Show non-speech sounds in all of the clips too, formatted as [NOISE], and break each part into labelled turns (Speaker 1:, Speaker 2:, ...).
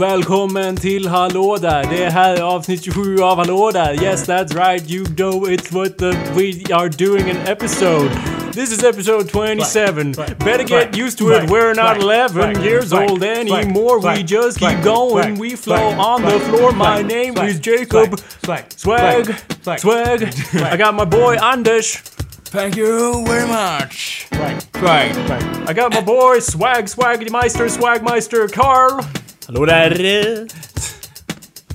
Speaker 1: Yo, välkommen till Hallå där! Det är här avsnitt 27 av Hallå där. Yes, that's right. You know it's what the, we are doing an episode. This is episode 27. Better get used to it. We're not 11 years old anymore. We just keep going. We flow on the floor. My name is Jacob.
Speaker 2: Swag.
Speaker 1: Swag. Swag. I got my boy Anders.
Speaker 2: Thank you very much. Swag.
Speaker 1: I got my boy Swag Swaggy Swagmeister Swagmeister Carl.
Speaker 3: Hallå där!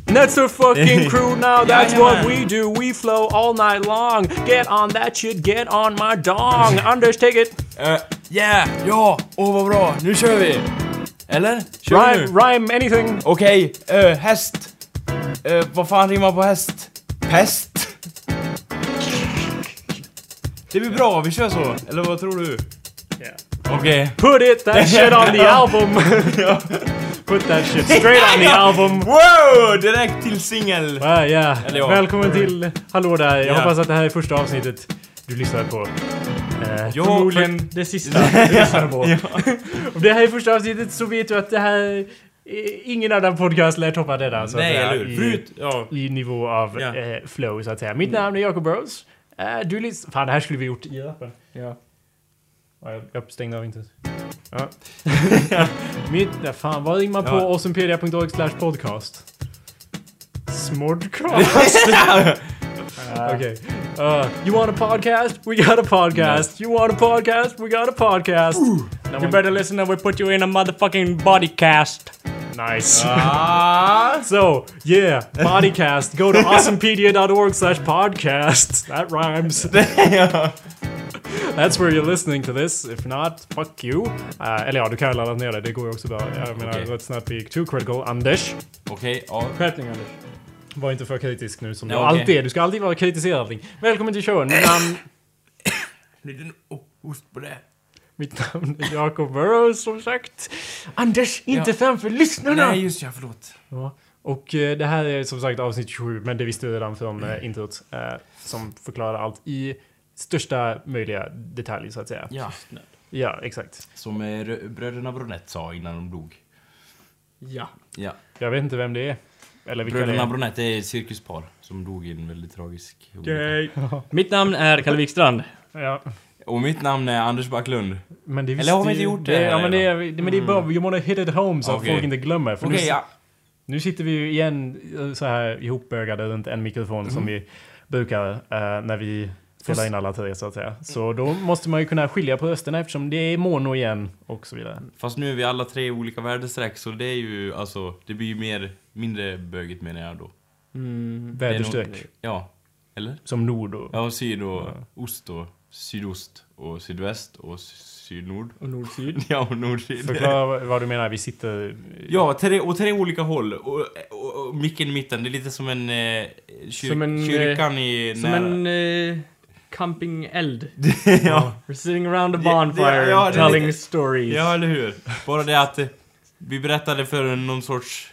Speaker 1: That's the fucking [LAUGHS] crew now. That's what
Speaker 2: Jajamän.
Speaker 1: we do. We flow all night long. Get on that shit. Get on my dong. [LAUGHS] Anders, take it.
Speaker 2: Uh, yeah, ja, åh vad bra, nu kör vi! Eller? Kör vi nu?
Speaker 1: Rhyme, rhyme anything.
Speaker 2: Okej, eh, häst. Eh, vad fan rimmar på häst? Pest? Det blir bra, vi kör så. Eller vad tror du? Okej.
Speaker 1: Put it that shit on the [LAUGHS] album. Put that shit straight on the album. [LAUGHS]
Speaker 2: Wow! Direkt till singel!
Speaker 1: Ah.
Speaker 2: Eller ja.
Speaker 1: Välkommen till Hallå där. Jag
Speaker 2: Ja.
Speaker 1: hoppas att det här är första avsnittet du lyssnar på. Eh,
Speaker 2: Ja,
Speaker 1: förmodligen det sista du [LAUGHS] lyssnar på. Om det här är första avsnittet så vet du att det här... eh, Ingen annan podcast lär toppa denna. Så att
Speaker 2: Nej,
Speaker 1: säga,
Speaker 2: eller hur?
Speaker 1: i-
Speaker 2: Förut, ja.
Speaker 1: i nivå av
Speaker 2: Ja.
Speaker 1: eh, flow så att säga. Mitt namn är Jacob Burrows. Eh, du lyssnar... Fan, det här skulle vi gjort i öppen. Ja. Ja, jag- Jag stängde av inte. Ja. [LAUGHS] Mitt... Fan, vad rimmar på
Speaker 2: Ja.
Speaker 1: awesomepedia.org slash podcast? Smordcast? [LAUGHS] Okej. Uh, you want a podcast? We got a podcast. You want a podcast? We got a podcast.
Speaker 3: You better listen or we put you in a motherfucking body cast.
Speaker 1: Nice.
Speaker 2: Ah. [LAUGHS]
Speaker 1: So, yeah, bodycast. Go to awesomepedia.org slash podcast. That rhymes. That's where you're listening to this. If not, fuck you. Uh, eller ja, du kan ladda ner det. Det går ju också bra. Jag menar, let's not be too critical. Anders,
Speaker 2: Okej, ja.
Speaker 1: skärpning Anders. Var inte för kritisk nu som du
Speaker 2: Ja, okej.
Speaker 1: alltid är. Du ska alltid vara kritisera allting. Välkommen till showen. Mitt namn,
Speaker 2: Liten ost på det.
Speaker 1: mitt namn är Jacob Burrows som sagt. Anders, inte
Speaker 2: Ja.
Speaker 1: framför lyssnarna!
Speaker 2: Nej, just ja, förlåt.
Speaker 1: Ja. Och eh, det här är som sagt avsnitt 27, men det visste vi redan från eh, introt. Eh, som förklarar allt i största möjliga detalj så att säga.
Speaker 2: Ja.
Speaker 1: Ja, exakt.
Speaker 2: Som rö- bröderna Bronett sa innan de dog.
Speaker 3: Ja.
Speaker 2: Ja.
Speaker 1: Jag vet inte vem det är. Eller
Speaker 2: Bröderna
Speaker 1: är.
Speaker 2: Bronett är ett cirkuspar som dog i en väldigt tragisk.
Speaker 1: Okej. [LAUGHS]
Speaker 3: Mitt namn är Kalle Wikstrand.
Speaker 1: Ja.
Speaker 2: Och mitt namn är Anders Backlund.
Speaker 1: Men det
Speaker 2: Eller har vi
Speaker 1: ju-
Speaker 2: inte gjort det
Speaker 1: det? Ja, men det, är, men det är bara, you wanna hit it home så att
Speaker 2: Okej.
Speaker 1: folk inte glömmer. För
Speaker 2: Okej,
Speaker 1: nu,
Speaker 2: ja.
Speaker 1: nu sitter vi ju igen eh, så här ihopbögade runt en mikrofon som vi brukar eh, när vi spelar
Speaker 2: Fast-
Speaker 1: in alla tre så att säga. Så då måste man ju kunna skilja på rösterna eftersom det är mono igen och så vidare.
Speaker 2: Fast nu är vi alla tre i olika väderstreck så det är ju alltså, det blir ju mer, mindre bögigt menar jag då.
Speaker 3: Mm.
Speaker 2: Nog-
Speaker 1: Väderstreck.
Speaker 2: Ja. Eller?
Speaker 1: Som nord och...
Speaker 2: Ja, och syd och ost och sydost och sydväst och sydnord.
Speaker 3: Och nord-syd. [LAUGHS]
Speaker 2: Ja, och nord-syd.
Speaker 1: Förklara vad- vad du menar, vi sitter...
Speaker 2: Ja, tre, och tre olika håll. Och, och, och micken i mitten, det är lite som en... Eh, kyr,
Speaker 3: Som en, eh,
Speaker 2: kyrkan i...
Speaker 3: Som
Speaker 2: nära-
Speaker 3: en eh, campingeld. [LAUGHS]
Speaker 2: ja.
Speaker 3: We're sitting around a
Speaker 2: Ja,
Speaker 3: bonfire
Speaker 2: ja, är
Speaker 3: telling stories.
Speaker 2: ja, eller hur? Bara det att eh, vi berättade för någon sorts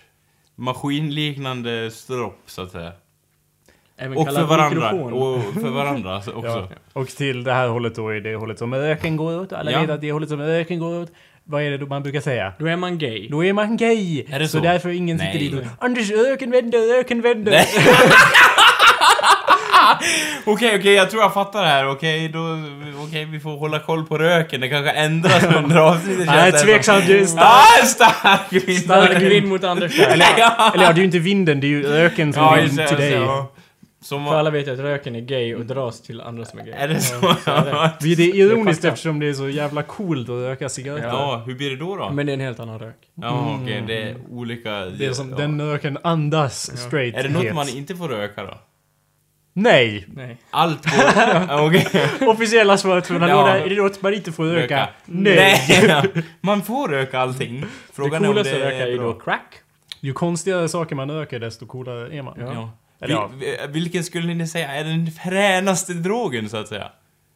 Speaker 2: maskinliknande stropp, så att säga.
Speaker 3: Även
Speaker 2: Och för varandra. Och för varandra så- [LAUGHS] också.
Speaker 1: Ja. Och till det här hållet då är det hållet som öken går åt. Alla
Speaker 2: Ja.
Speaker 1: vet att det hållet som öken går åt. Vad är det då man brukar säga?
Speaker 3: Då är man gay.
Speaker 1: Då är man gay!
Speaker 2: Är det så?
Speaker 1: därför ingen sitter
Speaker 2: Nej.
Speaker 1: dit och Anders öken vänder, öken vänder! [LAUGHS] [LAUGHS]
Speaker 2: Okej, okej, jag tror jag fattar det här. Okej, då... Okej, vi får hålla koll på röken. Det kanske ändras under [LAUGHS] avsnittet.
Speaker 1: Nej,
Speaker 2: känns det som.
Speaker 1: tveksamt. Det är starkt.
Speaker 2: Ah, stark vind!
Speaker 3: Stark vind mot Anders där.
Speaker 1: Eller,
Speaker 2: Ja.
Speaker 1: eller ja, det är ju inte vinden, det är ju öken som
Speaker 2: Ja,
Speaker 1: är
Speaker 2: just det.
Speaker 1: till dig.
Speaker 2: ja. Som,
Speaker 3: För alla vet ju att röken är gay och dras till andra som är gay.
Speaker 2: är det så?
Speaker 3: så är det.
Speaker 1: Det är det ironiskt
Speaker 3: fakta.
Speaker 1: eftersom det är så jävla coolt att röka cigaretter.
Speaker 2: Ja, hur blir det då då?
Speaker 3: Men det är en helt annan rök.
Speaker 2: Ja, okej, det är olika...
Speaker 1: Det är som
Speaker 2: ja.
Speaker 1: den röken andas straight
Speaker 2: Är det något man inte får röka då?
Speaker 1: Nej!
Speaker 3: Nej.
Speaker 2: Allt går... Ja, [LAUGHS] okej.
Speaker 1: Officiella svaret från
Speaker 2: Ja.
Speaker 1: Hallå, är det något man inte får röka? Nej!
Speaker 2: Nej. [LAUGHS] Man får röka allting. Frågan
Speaker 3: det
Speaker 2: är om
Speaker 3: coolaste
Speaker 2: det
Speaker 3: att röka är ju
Speaker 2: bra.
Speaker 3: då crack.
Speaker 1: Ju konstigare saker man röker, desto coolare är man.
Speaker 2: Ja.
Speaker 1: Eller ja,
Speaker 2: Vil- vilken skulle ni säga är den fränaste drogen så att säga?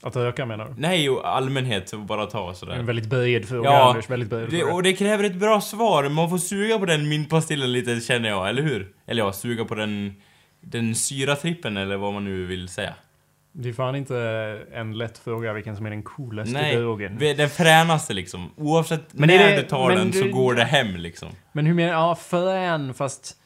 Speaker 1: att röka menar du?
Speaker 2: Nej, och allmänhet, så bara ta sådär.
Speaker 1: En väldigt bred fråga,
Speaker 2: Ja,
Speaker 1: Anders. Väldigt bred
Speaker 2: Det,
Speaker 1: fråga.
Speaker 2: och det kräver ett bra svar. Man får suga på den mintpastillen lite känner jag, eller hur? Eller ja, suga på den, den syratrippen eller vad man nu vill säga.
Speaker 1: Det är fan inte en lätt fråga vilken som är den coolaste
Speaker 2: Nej,
Speaker 1: drogen.
Speaker 2: vi- den fränaste liksom. Oavsett
Speaker 1: Men
Speaker 2: när
Speaker 1: är det-
Speaker 2: du tar den så
Speaker 1: du-
Speaker 2: går det hem liksom.
Speaker 1: Men hur menar Ja, frän fast...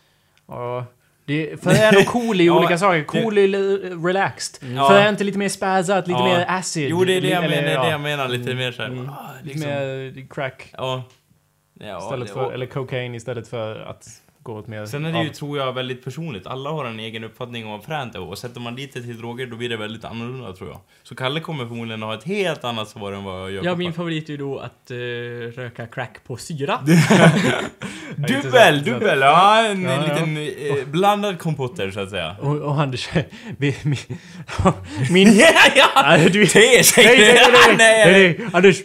Speaker 1: Ja, det är, frän och cool är [LAUGHS]
Speaker 2: Ja,
Speaker 1: olika saker. Cool är li- relaxed.
Speaker 2: Ja.
Speaker 1: Fränt är lite mer spazzat, lite
Speaker 2: Ja.
Speaker 1: mer acid.
Speaker 2: Jo, det är det jag
Speaker 1: Eller,
Speaker 2: menar,
Speaker 1: ja,
Speaker 2: det jag menar lite mer såhär...
Speaker 1: Mm.
Speaker 2: ah,
Speaker 1: Lite
Speaker 2: liksom.
Speaker 1: mer crack.
Speaker 2: Ja. ja det-
Speaker 1: för, eller cocaine istället för att åt mer...
Speaker 2: Sen är det ju,
Speaker 1: av-
Speaker 2: tror jag, väldigt personligt. Alla har en egen uppfattning om vad fränt är och sätter man dit det till droger då blir det väldigt annorlunda tror jag. Så Kalle kommer förmodligen ha ett helt annat svar än vad jag
Speaker 3: Ja,
Speaker 2: har.
Speaker 3: min favorit är ju då att eh, röka crack på syra. [LAUGHS]
Speaker 2: Dubbel, dubbel! Ja, en
Speaker 1: Ja, ja.
Speaker 2: liten eh, blandad kompott där så att säga.
Speaker 1: Och, och Anders, [LAUGHS] vi, mi, [LAUGHS] min...
Speaker 2: ja, ja!
Speaker 1: Du, nej, nej, nej, Anders.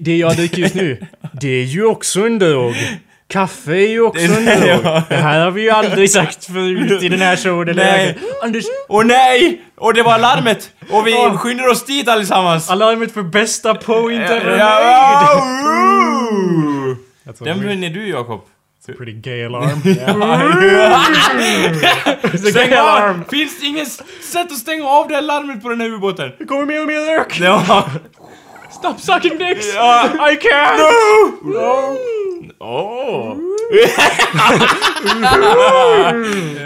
Speaker 1: Det jag dricker just nu, det är ju också en drog. Kaffe är ju också en
Speaker 2: Det-
Speaker 1: drog.
Speaker 2: ja.
Speaker 1: Det här har vi ju aldrig sagt förut i den här showen. eller
Speaker 2: Nej.
Speaker 1: Anders,
Speaker 2: Åh nej! Och det var larmet! Och vi
Speaker 1: Åh.
Speaker 2: skyndar oss dit allesammans!
Speaker 1: alarmet för bästa point ever
Speaker 2: Ja,
Speaker 1: a
Speaker 2: Den vinner du Jakob.
Speaker 1: pretty gay alarm. [LAUGHS] [LAUGHS] [LAUGHS]
Speaker 2: Stäng
Speaker 1: gay alarm.
Speaker 2: av! Finns det inget sätt att stänga av det här larmet på den här ubåten?
Speaker 1: Det kommer mer och mer rök!
Speaker 2: Ja.
Speaker 3: Stop sucking dicks!
Speaker 2: ja.
Speaker 1: I can't!
Speaker 2: No! Åh! [LAUGHS]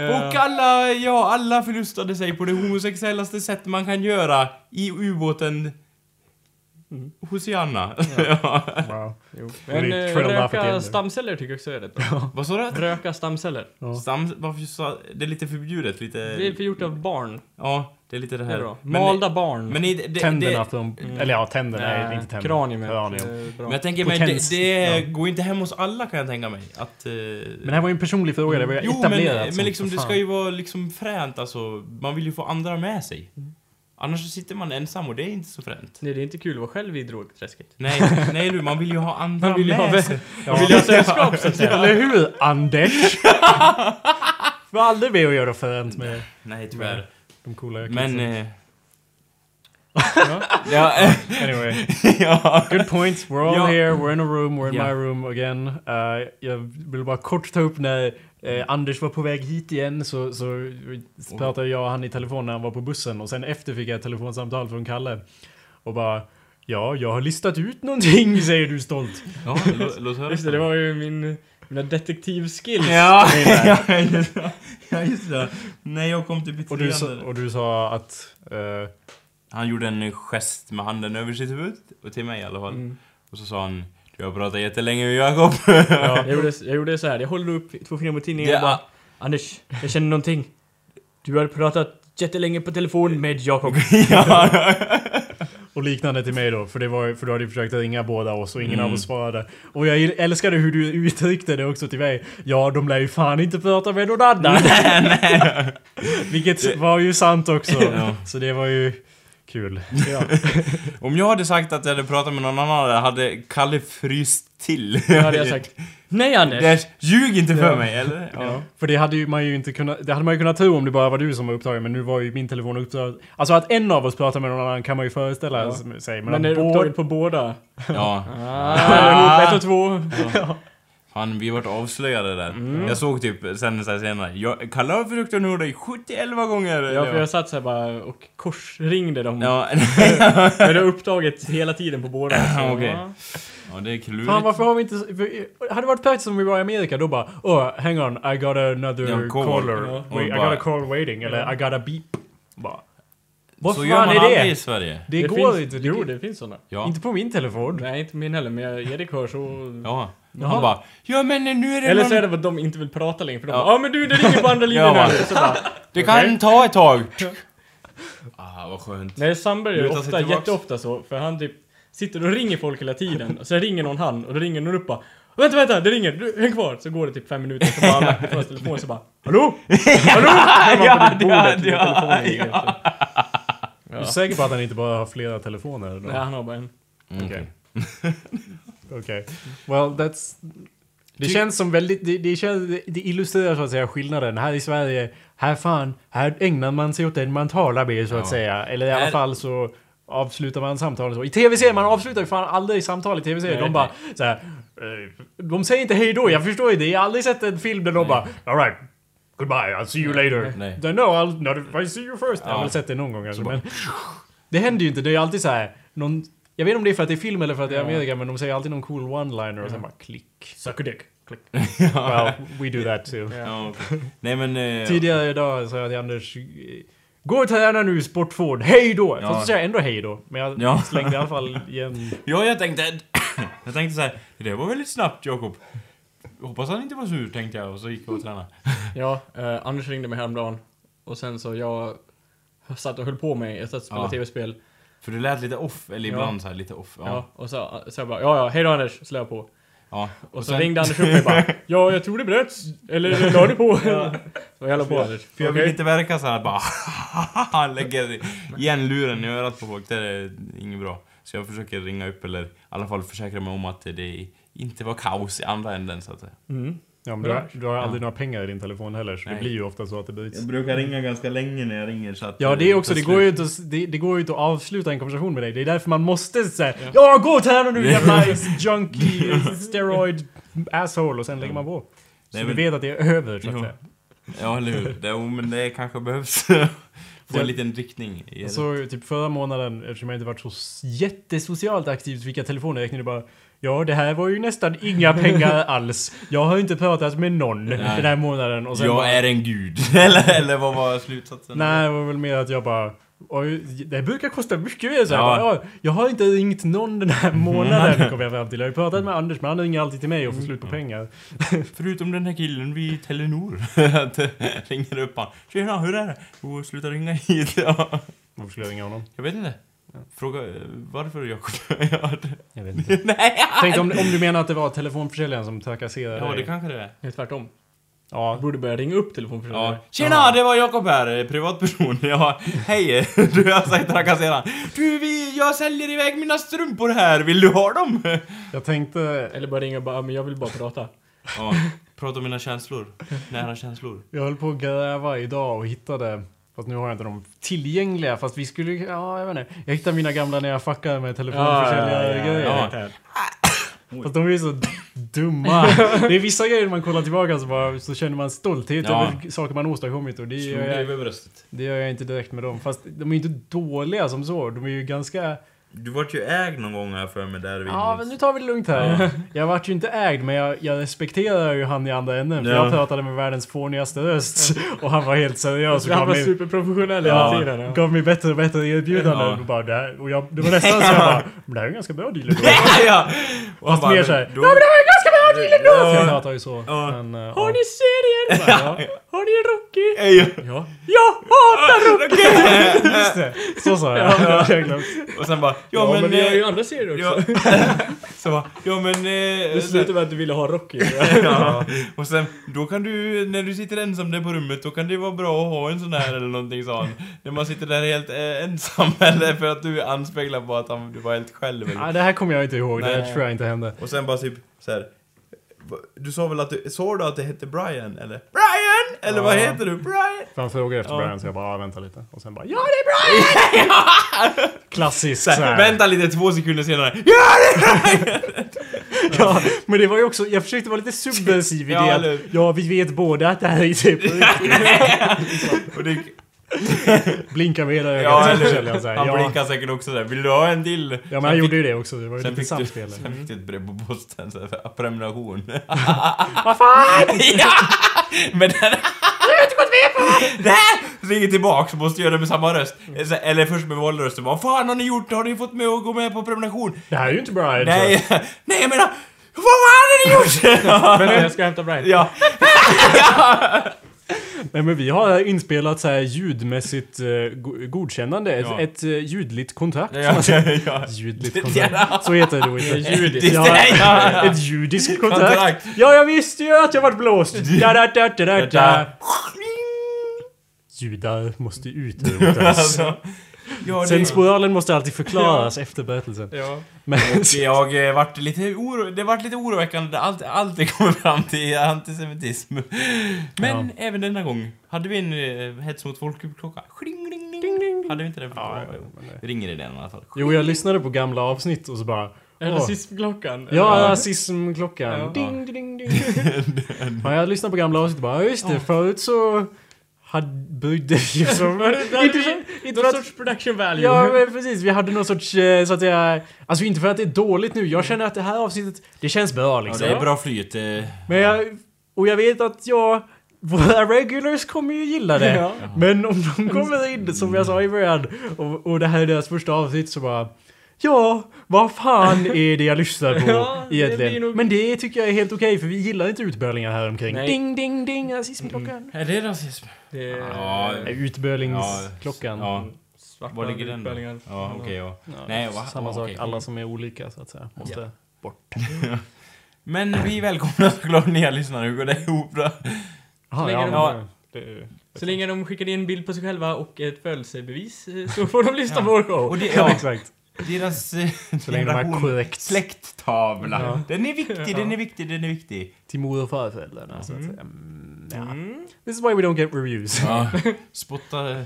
Speaker 2: Och alla, ja, alla förlustade sig på det homosexuellaste sätt man kan göra i ubåten Hosianna. Ja. [LAUGHS]
Speaker 1: Wow.
Speaker 3: Jo.
Speaker 1: Det är
Speaker 3: Men eh, röka stamceller tycker jag också är rätt bra.
Speaker 2: Vad sa du?
Speaker 3: Röka stamceller.
Speaker 2: Stam, varför sa, det är lite förbjudet, lite...
Speaker 3: Det är för gjort av barn.
Speaker 2: Ja, det är lite det
Speaker 3: Det
Speaker 2: här.
Speaker 3: är bra.
Speaker 2: Men-
Speaker 3: Malda barn.
Speaker 2: Men i, det, det,
Speaker 1: Tänderna
Speaker 2: det,
Speaker 1: från... Eller ja, tänderna. Nej,
Speaker 3: Nej,
Speaker 1: inte tänderna.
Speaker 3: kraniumet.
Speaker 1: Kranium.
Speaker 3: Eh, bra.
Speaker 2: men jag tänker mig, det, det
Speaker 1: Ja.
Speaker 2: går inte hem hos alla kan jag tänka mig. Att... eh,
Speaker 1: Men det här var ju en personlig fråga, det var ju
Speaker 2: Jo,
Speaker 1: etablerat.
Speaker 2: men, men liksom, det ska ju vara liksom fränt alltså. Man vill ju få andra med sig. Annars så sitter man ensam och det är inte så fränt.
Speaker 3: Nej, det är inte kul att vara själv i drogträsket.
Speaker 2: Nej, nej du, man vill ju ha [LAUGHS] andra
Speaker 3: Man vill ju
Speaker 2: med
Speaker 3: ha
Speaker 2: sig.
Speaker 1: Ja.
Speaker 3: vill ju ha sällskap så att säga. [LAUGHS]
Speaker 1: Eller hur, Anders? [LAUGHS] Var aldrig med och göra fränt med
Speaker 2: Nej, tyvärr.
Speaker 1: De coola
Speaker 2: Men... Eh, ja, eh, [LAUGHS]
Speaker 1: Anyway, [LAUGHS]
Speaker 2: ja.
Speaker 1: good points. We're all
Speaker 2: Ja.
Speaker 1: here, we're in a room, we're in
Speaker 2: Ja.
Speaker 1: my room again. Uh, jag vill bara kort ta upp när eh, Anders var på väg hit igen så, så pratade jag och han i telefon när han var på bussen och sen efter fick jag ett telefonsamtal från Kalle. Och bara Ja, jag har listat ut någonting, [LAUGHS] säger du stolt.
Speaker 2: ja lå- låt höra.
Speaker 3: Just det, det var ju min, mina detektivskills.
Speaker 2: Ja,
Speaker 1: Nej,
Speaker 2: ja, just ja, just det. När jag kom till
Speaker 1: Och du, sa, och du sa att... eh,
Speaker 2: Han gjorde en gest med handen över sitt huvud, och till mig i alla fall.
Speaker 3: Mm.
Speaker 2: Och så sa han Du har pratat jättelänge med Jakob. [LAUGHS]
Speaker 3: Jag, gjorde, jag gjorde så här. jag håller upp två fingrar mot tidningen och bara Anders, jag känner någonting. Du har pratat jättelänge på telefon med Jakob. [LAUGHS] [LAUGHS]
Speaker 1: Och liknande till mig då, för, det var, för du hade ju försökt ringa båda oss och ingen
Speaker 2: Mm.
Speaker 1: av oss svarade. Och jag älskade hur du uttryckte det också till mig. Ja, de lär ju fan inte prata med någon annan. [LAUGHS] Vilket var ju sant också.
Speaker 2: Ja.
Speaker 1: Så det var ju kul. Ja. [LAUGHS]
Speaker 2: Om jag hade sagt att jag hade pratat med någon annan hade Kalle fryst till.
Speaker 3: Då hade jag sagt Nej Anders!
Speaker 2: Det, ljug inte för
Speaker 1: Ja.
Speaker 2: mig, eller?
Speaker 1: Ja. För det hade ju man ju inte kunnat... Det hade man ju kunnat tro om det bara var du som var upptagen, men nu var ju min telefon upptagen. Alltså att en av oss pratar med någon annan kan man ju föreställa
Speaker 3: Ja.
Speaker 1: sig. Men,
Speaker 3: Men är
Speaker 1: att
Speaker 3: det
Speaker 1: båda-
Speaker 3: upptaget på båda?
Speaker 2: Ja. [LAUGHS]
Speaker 3: Ah, ett och två.
Speaker 2: Fan, vi vart avslöjade där.
Speaker 3: Mm.
Speaker 2: Jag såg typ sen så här senare, jag, Kalle har försökt att nå dig 71 gånger!
Speaker 3: Ja, för jag satt så här bara och korsringde dem.
Speaker 2: Ja, [LAUGHS]
Speaker 3: Men det är upptaget hela tiden på båda. [LAUGHS]
Speaker 2: Okej.
Speaker 3: ja.
Speaker 2: ja, det är klurigt.
Speaker 1: Fan varför har vi inte... För, hade det varit praktiskt om vi var i Amerika då bara Oh, hang on, I got another
Speaker 2: Ja, call.
Speaker 1: caller.
Speaker 3: Ja.
Speaker 1: Wait, I
Speaker 2: Och
Speaker 1: got a call waiting. Eller I got a beep. Bara. Vad
Speaker 2: Så
Speaker 1: fan
Speaker 2: gör man
Speaker 1: är
Speaker 2: aldrig
Speaker 1: det?
Speaker 2: i Sverige.
Speaker 1: Det, går
Speaker 3: finns,
Speaker 1: inte. Det,
Speaker 3: Jo, det finns såna.
Speaker 2: Ja.
Speaker 1: Inte på min telefon.
Speaker 3: Nej, inte min heller, men jag- Erik hör så...
Speaker 2: Ja.
Speaker 1: Jaha.
Speaker 2: Han bara, ja men nu är det
Speaker 3: Eller
Speaker 2: någon...
Speaker 3: så är det att de inte vill prata längre, för de
Speaker 2: Ja.
Speaker 3: bara, ja men du, det ringer på andra [LAUGHS] linjen här. Och så bara,
Speaker 2: Det kan
Speaker 3: Okej.
Speaker 2: ta ett tag. [LAUGHS] Ah, vad skönt.
Speaker 3: Nej, Sandberg är ofta, jätteofta så, för han typ sitter och ringer folk hela tiden, och sen ringer någon han, och då ringer någon upp bara Vänta, vänta, det ringer! Du, häng kvar! Så går det typ fem minuter, så bara ifrån sig telefonen, så bara Hallå? Hallå? [LAUGHS]
Speaker 2: Ja, ja, ja,
Speaker 3: i,
Speaker 2: ja.
Speaker 1: Du är säker på att han inte bara har flera telefoner? Då?
Speaker 3: Nej, han har bara en.
Speaker 1: Okej. Okej. Well, that's... Det känns som väldigt... Det, det, känns, det- illustrerar så att säga skillnaden. Här i Sverige, här fan, här ägnar man sig åt den man talar med så att
Speaker 2: Ja.
Speaker 1: säga. Eller i alla
Speaker 2: Här-
Speaker 1: fall så avslutar man samtalet så. I tv-serier, man avslutar ju fan aldrig samtal i tv-serier.
Speaker 3: Nej,
Speaker 1: De bara så här, eh, De säger inte hej då, jag förstår ju det. Jag har aldrig sett en film där de bara Alright. Goodbye, I'll see you later.
Speaker 2: Nej.
Speaker 1: Then no, I'll not I see you first. Jag har väl sett det någon gång alltså,
Speaker 2: Så
Speaker 1: men Det händer ju inte, det är alltid så här. Någon, jag vet inte om det är för att det är film eller för att det är
Speaker 3: Ja.
Speaker 1: Amerika, men de säger alltid någon cool one-liner och sen bara klick.
Speaker 3: Suck a dick. Klick. [LAUGHS]
Speaker 1: Well, we do that too.
Speaker 2: Ja. Nej men... Eh,
Speaker 1: Tidigare idag sa jag till Anders Gå och träna nu Sportford, hej då!
Speaker 2: Ja.
Speaker 1: Fast så säger jag ändå hej då. Men jag
Speaker 2: Ja.
Speaker 1: slängde i alla fall igen. [LAUGHS]
Speaker 2: Ja, jag tänkte... [COUGHS] jag tänkte så här, det där var väldigt snabbt Jakob. Hoppas han inte var sur, tänkte jag, och så gick jag och tränade. [LAUGHS]
Speaker 3: Ja, eh, Anders ringde mig häromdagen. Och sen så jag satt och höll på med, jag satt och spelade
Speaker 2: Ja.
Speaker 3: tv-spel.
Speaker 2: För du lät lite off, eller
Speaker 3: Ja.
Speaker 2: ibland så här lite off.
Speaker 3: Ja.
Speaker 2: Ja.
Speaker 3: och så, så jag bara, ja ja, hej då Anders, la jag på.
Speaker 2: ja.
Speaker 3: Och, så ringde Anders upp mig och bara, ja jag tror det bröts. Eller la du på? [LAUGHS] Så jag på Anders.
Speaker 2: För jag vill
Speaker 3: Okej.
Speaker 2: inte verka så här att bara [LAUGHS] lägger igen luren i örat på folk. Det är inget bra. Så jag försöker ringa upp eller i alla fall försäkra mig om att det inte var kaos i andra änden så att säga.
Speaker 3: Mm.
Speaker 1: Ja, men du har, du har aldrig
Speaker 2: Ja.
Speaker 1: några pengar i din telefon heller, så det
Speaker 2: Nej.
Speaker 1: blir ju ofta så att det bryts.
Speaker 2: brukar ringa ganska länge när jag ringer så att...
Speaker 1: Ja, det är också, det går ju inte att, det, det går ju inte att avsluta en konversation med dig. Det är därför man måste säga ja. gå och träna nu [LAUGHS] jävla junkie, steroid, asshole och sen lägger man på. Så
Speaker 2: Nej,
Speaker 1: du
Speaker 2: men-
Speaker 1: vet att det är över så att
Speaker 2: Jo.
Speaker 1: säga.
Speaker 2: Ja, eller hur? Det, jo, men det kanske behövs [LAUGHS] få
Speaker 1: Det-
Speaker 2: en liten riktning det.
Speaker 1: Så typ förra månaden, eftersom jag inte varit så jättesocialt aktiv, så fick jag telefonräkning och bara Ja, det här var ju nästan inga pengar [LAUGHS] alls. Jag har inte pratat med någon den här månaden. Och sen
Speaker 2: Jag
Speaker 1: bara,
Speaker 2: är en gud. [LAUGHS] eller, eller vad var slutsatsen?
Speaker 1: Nej, det var väl mer att jag bara... Det brukar kosta mycket mer. Så
Speaker 2: Ja.
Speaker 1: jag, bara, ja, jag har inte ringt någon den här månaden, [LAUGHS] kom jag fram till. Jag har ju pratat med Anders, men han ringer alltid till mig och får slut på pengar.
Speaker 2: Förutom den här killen vid Telenor. Eh, ringer upp han. Tjena, hur är det? Jo, sluta ringa hit.
Speaker 1: Varför skulle jag ringa honom?
Speaker 2: Jag vet inte. Fråga varför Jakob? ja, det-
Speaker 1: Jag vet inte. [LAUGHS]
Speaker 2: Nej!
Speaker 1: Tänk om, om du menar att det var telefonförsäljaren som trakasserade
Speaker 2: Ja, det
Speaker 1: dig.
Speaker 2: kanske det är.
Speaker 3: Nej, tvärtom.
Speaker 1: Ja,
Speaker 3: Du borde börja ringa upp telefonförsäljare.
Speaker 2: Ja. Tjena, det var Jakob här, eh, privatperson. [LAUGHS] Ja, hej, [LAUGHS] du har sagt trakasseraren. Du, vi, jag säljer iväg mina strumpor här, vill du ha dem?
Speaker 1: jag tänkte...
Speaker 3: Eller bara ringa och bara, men jag vill bara prata.
Speaker 2: Ja, prata om mina känslor. Nära känslor.
Speaker 1: Jag höll på att gräva idag och hittade... Fast nu har jag inte dem tillgängliga, fast vi skulle... Ja, jag vet inte. Jag hittade mina gamla när jag fuckade med telefonförsäljare grejer.
Speaker 2: ja. [COUGHS]
Speaker 1: Fast de är så dumma. [LAUGHS] Det är vissa grejer man kollar tillbaka så, bara, så känner man stolthet
Speaker 2: Ja.
Speaker 1: över saker man åstadkommit och det gör, jag, det gör jag inte direkt med dem. Fast de är ju inte dåliga som så. De är ju ganska...
Speaker 2: Du vart ju ägd någon gång här för mig där vid...
Speaker 1: Ja, men nu tar vi det lugnt här. [LAUGHS] Jag vart ju inte ägd, men jag, jag respekterar ju han i andra änden. För
Speaker 2: Ja.
Speaker 1: jag pratade med världens fånigaste röst. [LAUGHS] Och han var helt seriös
Speaker 3: han var
Speaker 1: mig,
Speaker 3: superprofessionell
Speaker 1: ja,
Speaker 3: hela tiden. Ja.
Speaker 1: gav mig bättre och bättre erbjudanden.
Speaker 2: Ja.
Speaker 1: Och bara, det, här, och jag, det var nästan så jag [LAUGHS] bara, men det här är en ganska bra deal. ändå."
Speaker 2: ja! Och han
Speaker 1: Fast mer såhär,
Speaker 2: då-
Speaker 1: ja men det här är ganska bra deal ändå! Jag
Speaker 2: Ja.
Speaker 1: pratar ju så.
Speaker 2: Ja.
Speaker 1: Men, eh,
Speaker 3: Har
Speaker 1: ja.
Speaker 3: ni serien? [LAUGHS] Ja. Har ni Rocky?
Speaker 2: Ej.
Speaker 3: Ja. Jag hatar Rocky! [LAUGHS]
Speaker 1: Just det, så sa jag. Ja. jag glömt.
Speaker 2: Och sen bara, ja,
Speaker 3: Ja,
Speaker 2: men...
Speaker 3: men vi har ju
Speaker 2: eh,
Speaker 3: andra serier
Speaker 2: ja,
Speaker 3: också. [LAUGHS]
Speaker 2: så bara, ja men... Eh,
Speaker 3: Det slutade med att du ville ha Rocky.
Speaker 2: ja. Och sen, då kan du, när du sitter ensam där på rummet, då kan det vara bra att ha en sån här eller någonting sa han. När man sitter där helt eh, ensam, eller för att du anspeglar på att han, du var helt själv. Eller?
Speaker 1: Ja, det här kommer jag inte ihåg. Det
Speaker 2: Nej.
Speaker 1: här tror jag inte hände.
Speaker 2: Och sen bara typ så här. Du sa väl att du, såg du att det hette Brian? Eller? Brian! Eller vad
Speaker 1: Ja.
Speaker 2: heter du? Brian!
Speaker 1: För han frågade efter
Speaker 2: Ja.
Speaker 1: Brian så jag bara, ah, vänta lite. Och sen bara, ja det är [LAUGHS] Brian! Klassiskt
Speaker 2: Så vänta lite två sekunder senare. Ja det är Brian! [LAUGHS]
Speaker 1: Ja, men det var ju också, jag försökte vara lite subversiv i
Speaker 2: Ja,
Speaker 1: det
Speaker 2: eller
Speaker 1: att, ja vi vet båda att det här är typ [LAUGHS]
Speaker 2: Och det, [LAUGHS]
Speaker 1: Blinka med ögat
Speaker 2: ja, eller,
Speaker 1: såhär.
Speaker 2: han
Speaker 1: Ja,
Speaker 2: blinkar säkert också där. Vill du ha en till?
Speaker 1: ja men han gjorde ju det också, det var ju lite samspel.
Speaker 2: sen fick du ett brev på posten så här, prenumeration. [LAUGHS]
Speaker 1: Vad fan! [LAUGHS]
Speaker 2: ja! Men den... Du har inte gått med på det! Ringer tillbaks måste göra det med samma röst. Så- Eller först med valrösten. Vad fan har ni gjort? Har ni fått med att gå med på prenumeration?
Speaker 1: Det här är ju inte Brian.
Speaker 2: Nej, nej jag menar... Vad fan har ni gjort?
Speaker 3: Men jag ska hämta Brian.
Speaker 2: ja.
Speaker 1: Nej men vi har inspelat så här ljudmässigt uh, godkännande. Ett,
Speaker 2: Ja.
Speaker 1: ett uh, ljudligt kontrakt.
Speaker 2: ja, [LAUGHS] ja.
Speaker 1: Ljudligt
Speaker 2: Ja.
Speaker 1: kontrakt. Så heter det då inte.
Speaker 2: Judiskt.
Speaker 1: Ja, [LAUGHS] ett judiskt kontrakt.
Speaker 2: Kontrakt.
Speaker 1: Ja, jag visste ju att jag vart blåst. Da, da, da, da, da, da. Judar måste utrotas. [LAUGHS]
Speaker 2: Ja,
Speaker 1: Sensmoralen måste alltid förklaras efter berättelsen.
Speaker 3: Ja.
Speaker 1: Men,
Speaker 2: Jag eh, vart lite oro, det vart lite oroväckande allt, allt det kommer fram till antisemitism. Men även denna gång hade vi en eh, hets mot folkgrupp-klocka. Ding, ding, ding, ding. Hade vi inte det?
Speaker 1: Ja,
Speaker 2: Ja,
Speaker 1: ja, det-
Speaker 2: ringer i den i alla fall.
Speaker 1: jo, jag lyssnade på gamla avsnitt och så bara
Speaker 3: rasismklockan?
Speaker 1: Ja, rasismklockan.
Speaker 3: Ja.
Speaker 1: Ding, ding, ding. [LAUGHS] ja, jag lyssnade på gamla avsnitt och bara, ja just det, förut så hade, inte, inte
Speaker 3: Någon sorts production value.
Speaker 1: Ja men precis, vi hade någon sorts, eh, så att säga... Alltså inte för att det är dåligt nu, jag känner att det här avsnittet, det känns bra
Speaker 2: Ja,
Speaker 1: liksom.
Speaker 2: det är bra flyt. eh.
Speaker 1: Men jag, och jag vet att jag, våra regulars kommer ju gilla det.
Speaker 3: Ja.
Speaker 1: Men om de kommer in, som jag sa i början, och, och det här är deras första avsnitt så bara... Ja, vad fan är det jag lyssnar på [LAUGHS]
Speaker 3: Ja, det
Speaker 1: egentligen?
Speaker 3: blir nog-
Speaker 1: Men det tycker jag är helt okej för vi gillar inte utbölingar här omkring.
Speaker 3: Nej.
Speaker 1: Ding, ding, ding, rasismklockan.
Speaker 2: Är det rasism?
Speaker 3: Det är
Speaker 2: Ja.
Speaker 1: Nej, Utbölingsklockan.
Speaker 2: Ja.
Speaker 3: svarta
Speaker 2: Var ligger den då? Ja, okej, ja.
Speaker 1: Ja,
Speaker 2: Nej, va?
Speaker 1: Samma
Speaker 2: Ja,
Speaker 1: sak,
Speaker 2: okej.
Speaker 1: alla som är olika så att säga, måste bort. [LAUGHS]
Speaker 2: Men vi välkomnar såklart nya lyssnare, hur går det ihop då?
Speaker 1: Aha, ja, det,
Speaker 3: Så länge de skickar in en bild på sig själva och ett födelsebevis eh, så får de lyssna på vår show.
Speaker 2: Och det,
Speaker 1: ja,
Speaker 2: ja,
Speaker 1: exakt.
Speaker 2: Deras eh,
Speaker 1: Så länge de är korrekt.
Speaker 2: släkttavla.
Speaker 1: Ja.
Speaker 2: Den är viktig, den är viktig, den är viktig.
Speaker 1: Till mor och farföräldrarna så att säga. Mm, ja.
Speaker 3: Mm.
Speaker 1: This is why we don't get reviews.
Speaker 2: Ja. [LAUGHS] Spotta...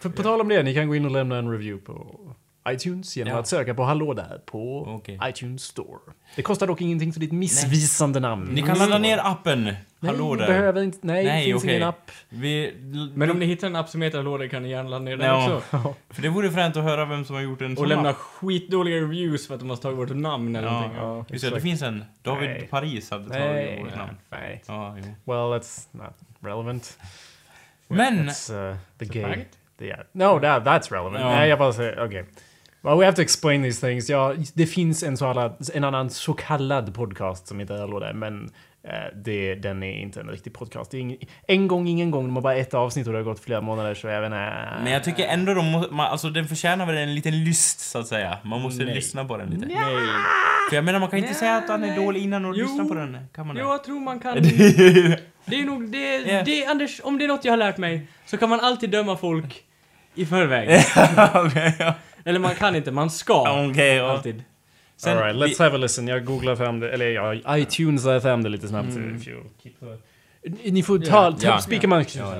Speaker 1: För på tal om det, ni kan gå in och lämna en review på iTunes genom
Speaker 2: Ja.
Speaker 1: att söka på Hallå där på
Speaker 2: Okej.
Speaker 1: iTunes Store. Det kostar dock ingenting för ditt missvisande namn.
Speaker 2: Ni kan ladda ner appen.
Speaker 1: Nej,
Speaker 2: Hallå där.
Speaker 1: behöver inte. Nej,
Speaker 2: Nej,
Speaker 1: det finns
Speaker 2: okej.
Speaker 1: ingen app.
Speaker 2: Vi,
Speaker 3: Men om ni hittar en app som heter Hallå där kan ni gärna ladda ner den
Speaker 2: Ja.
Speaker 3: också.
Speaker 2: För det vore fränt att höra vem som har gjort en
Speaker 3: Och
Speaker 2: sån
Speaker 3: lämna
Speaker 2: app.
Speaker 3: skitdåliga reviews för att de har tagit vårt namn eller
Speaker 2: Ja,
Speaker 3: någonting.
Speaker 1: ja.
Speaker 2: Just det, det finns en. David
Speaker 1: Nej.
Speaker 2: Paris hade tagit
Speaker 1: Nej,
Speaker 2: vårt namn.
Speaker 1: nej.
Speaker 2: Ja, jo.
Speaker 1: Well, that's not relevant.
Speaker 2: Men...
Speaker 1: It's uh, the gay.
Speaker 3: fact.
Speaker 1: Yeah. No, that, that's relevant.
Speaker 2: Ja.
Speaker 1: Nej, jag bara säger, okej. Well, we have to explain these things. Ja, det finns en, så alla, en annan så kallad podcast som heter Hallå där, men eh, det, den är inte en riktig podcast. Det är ingen, en gång, ingen gång. De har bara ett avsnitt och det har gått flera månader, så jag vet inte.
Speaker 2: Men jag tycker ändå de må, man, alltså den förtjänar väl en liten lyst så att säga. Man måste
Speaker 1: Nej.
Speaker 2: lyssna på den lite.
Speaker 3: Nej.
Speaker 2: För jag menar man kan inte
Speaker 3: Nej,
Speaker 2: säga att han är dålig innan och
Speaker 3: Jo.
Speaker 2: lyssna på den. Kan man?
Speaker 3: Jo, jag tror man kan... [LAUGHS] Det är nog det,
Speaker 2: Ja.
Speaker 3: det, Anders, om det är något jag har lärt mig, så kan man alltid döma folk i förväg. [LAUGHS] Eller man kan inte, man ska. [LAUGHS]
Speaker 2: Okej, ja.
Speaker 3: Alltid.
Speaker 2: Sen,
Speaker 1: Alright, let's have a listen. Jag googlar fram det, eller ja, iTunes fram det lite snabbt.
Speaker 3: Mm.
Speaker 1: If you keep the- Ni får ta, ta
Speaker 2: Ja.
Speaker 1: speaker man.
Speaker 2: Ja,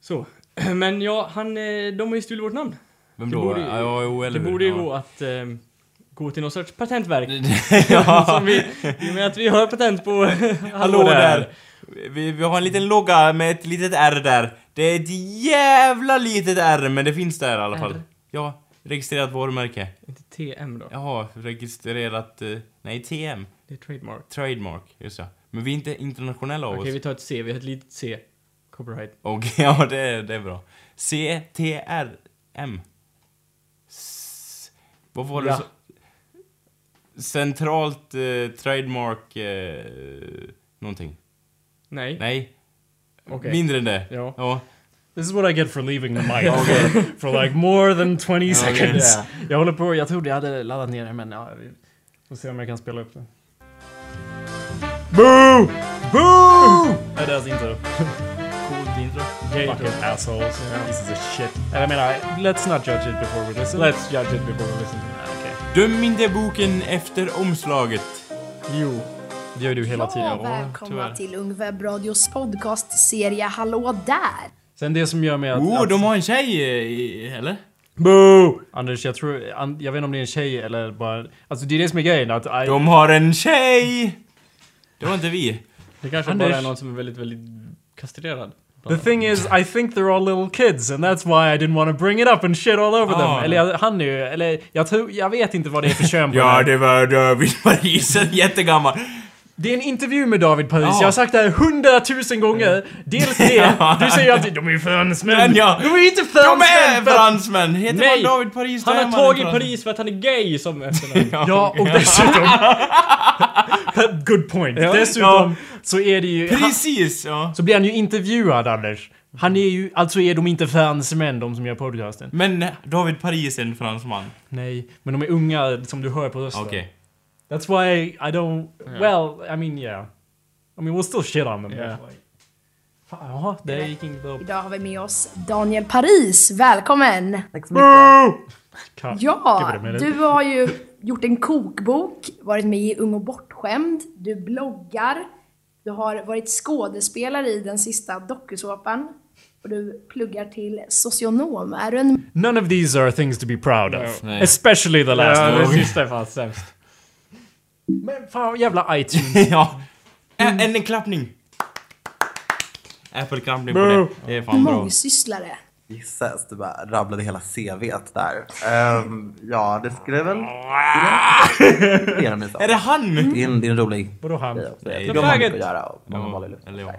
Speaker 3: Så. [CLEARS THROAT] Men ja, han, eh, de har ju stulit vårt namn.
Speaker 2: Vem
Speaker 3: Det
Speaker 2: då?
Speaker 3: borde-
Speaker 2: ja, jo, eller
Speaker 3: Det borde ju
Speaker 2: ja.
Speaker 3: gå att eh, gå till någon sorts patentverk. [LAUGHS]
Speaker 2: ja. [LAUGHS]
Speaker 3: Som vi, I och med att vi har patent på
Speaker 2: Hallå där! Vi, vi har en liten logga med ett litet R där. Det är ett jävla litet R, men det finns där i alla fall.
Speaker 3: R?
Speaker 2: Ja, registrerat varumärke.
Speaker 3: Inte TM då.
Speaker 2: Jaha, registrerat... eh, nej, TM.
Speaker 3: Det är trademark.
Speaker 2: Trademark, just ja. Men vi är inte internationella av
Speaker 3: Okej,
Speaker 2: oss.
Speaker 3: vi tar ett C. Vi har ett litet C. Copyright.
Speaker 2: Okej, [LAUGHS] ja det är, det är bra. CTRM. S- vad var det
Speaker 3: Ja.
Speaker 2: så? Centralt eh, trademark... Eh, någonting.
Speaker 3: Nej.
Speaker 2: Nej,
Speaker 3: Okej.
Speaker 2: mindre än det.
Speaker 3: Ja.
Speaker 2: Ja.
Speaker 1: This is what I get for leaving the mic [LAUGHS] [LAUGHS] for like more than 20 seconds.
Speaker 3: Ja.
Speaker 1: Jag håller på, jag trodde jag hade laddat ner det men ja, vi får se om jag kan spela upp det. Boo! Boo! Ja, deras intro. [LAUGHS]
Speaker 2: Coolt intro.
Speaker 1: Fucking assholes. Pieces of shit. Eller jag menar, let's not judge it before we listen.
Speaker 3: Let's judge it before we listen.
Speaker 1: Okej.
Speaker 2: Döm inte boken efter omslaget.
Speaker 1: Jo. Det gör du hela tiden.
Speaker 4: Ja, välkomna
Speaker 2: tyvärr.
Speaker 4: till Ung Webbradios podcastserie Hallå där!
Speaker 1: Sen det som gör mig att...
Speaker 2: Oh,
Speaker 1: att
Speaker 2: de har en tjej, eller?
Speaker 1: Boo! Anders, jag tror... an- Jag vet inte om det är en tjej eller bara... Alltså det är det som är grejen att... I,
Speaker 2: De har en tjej! Det var inte vi.
Speaker 3: Det kanske
Speaker 1: Anders.
Speaker 3: bara är någon som är väldigt, väldigt kastrerad.
Speaker 1: The thing is, I think they're all little kids and that's why I didn't want to bring it up and shit all over
Speaker 2: Ah.
Speaker 1: them. Eller jag, han är ju, eller jag tror, jag vet inte vad det är för kön på den
Speaker 2: Ja,
Speaker 1: här.
Speaker 2: det var David Paris, [LAUGHS] jättegammal.
Speaker 1: Det är en intervju med David Paris,
Speaker 2: Ja.
Speaker 1: jag har sagt det här hundratusen gånger. Dels det, du säger alltid de är fransmän.
Speaker 2: Ja.
Speaker 1: De är inte
Speaker 2: De
Speaker 1: fransmän!
Speaker 2: är
Speaker 1: för att-
Speaker 2: fransmän! Heter
Speaker 3: Nej!
Speaker 2: man David Paris
Speaker 3: Han
Speaker 2: är
Speaker 3: har tagit. Paris för att han är gay som efternamn. [LAUGHS]
Speaker 1: Ja, och dessutom... [LAUGHS] Good point.
Speaker 2: Ja.
Speaker 1: Dessutom så är det ju...
Speaker 2: Precis, ja.
Speaker 1: så blir han ju intervjuad, Anders. Han är ju, alltså är de inte fransmän, de som gör podcasten.
Speaker 2: Men David Paris är en fransman.
Speaker 1: Nej, men de är unga som du hör på rösten.
Speaker 2: Okej.
Speaker 1: That's why I don't... Well, I mean yeah. I mean we'll still shit on them.
Speaker 3: Yeah.
Speaker 1: but like- Fan, Jaha, det gick.
Speaker 4: Idag har vi med oss Daniel Paris, välkommen!
Speaker 1: Boo! Ka- give
Speaker 4: Ja, du har ju gjort en kokbok, varit med i Ung och bortskämd, du bloggar, du har varit skådespelare i den sista dokusåpan. och du pluggar till socionom. Är du en
Speaker 1: None of these are things to be proud of.
Speaker 2: Nej.
Speaker 1: Especially the last
Speaker 3: Ja, det
Speaker 1: one.
Speaker 3: sista är fan sämst.
Speaker 1: Men fan jävla iTunes. [LAUGHS]
Speaker 2: ja. Ä- En, en klappning. Apple-klappning på det. Det är fan bra.
Speaker 4: mångsysslare?
Speaker 5: Gisses, du bara rabblade hela CVt där. Ehm, ja, det skulle väl... [LAUGHS] Är
Speaker 2: det han?
Speaker 5: Det är en, det är en rolig
Speaker 1: Vadå han?
Speaker 5: också.
Speaker 2: Nej, de
Speaker 5: om
Speaker 3: faggot.
Speaker 5: att göra och
Speaker 2: Ja, eller ja.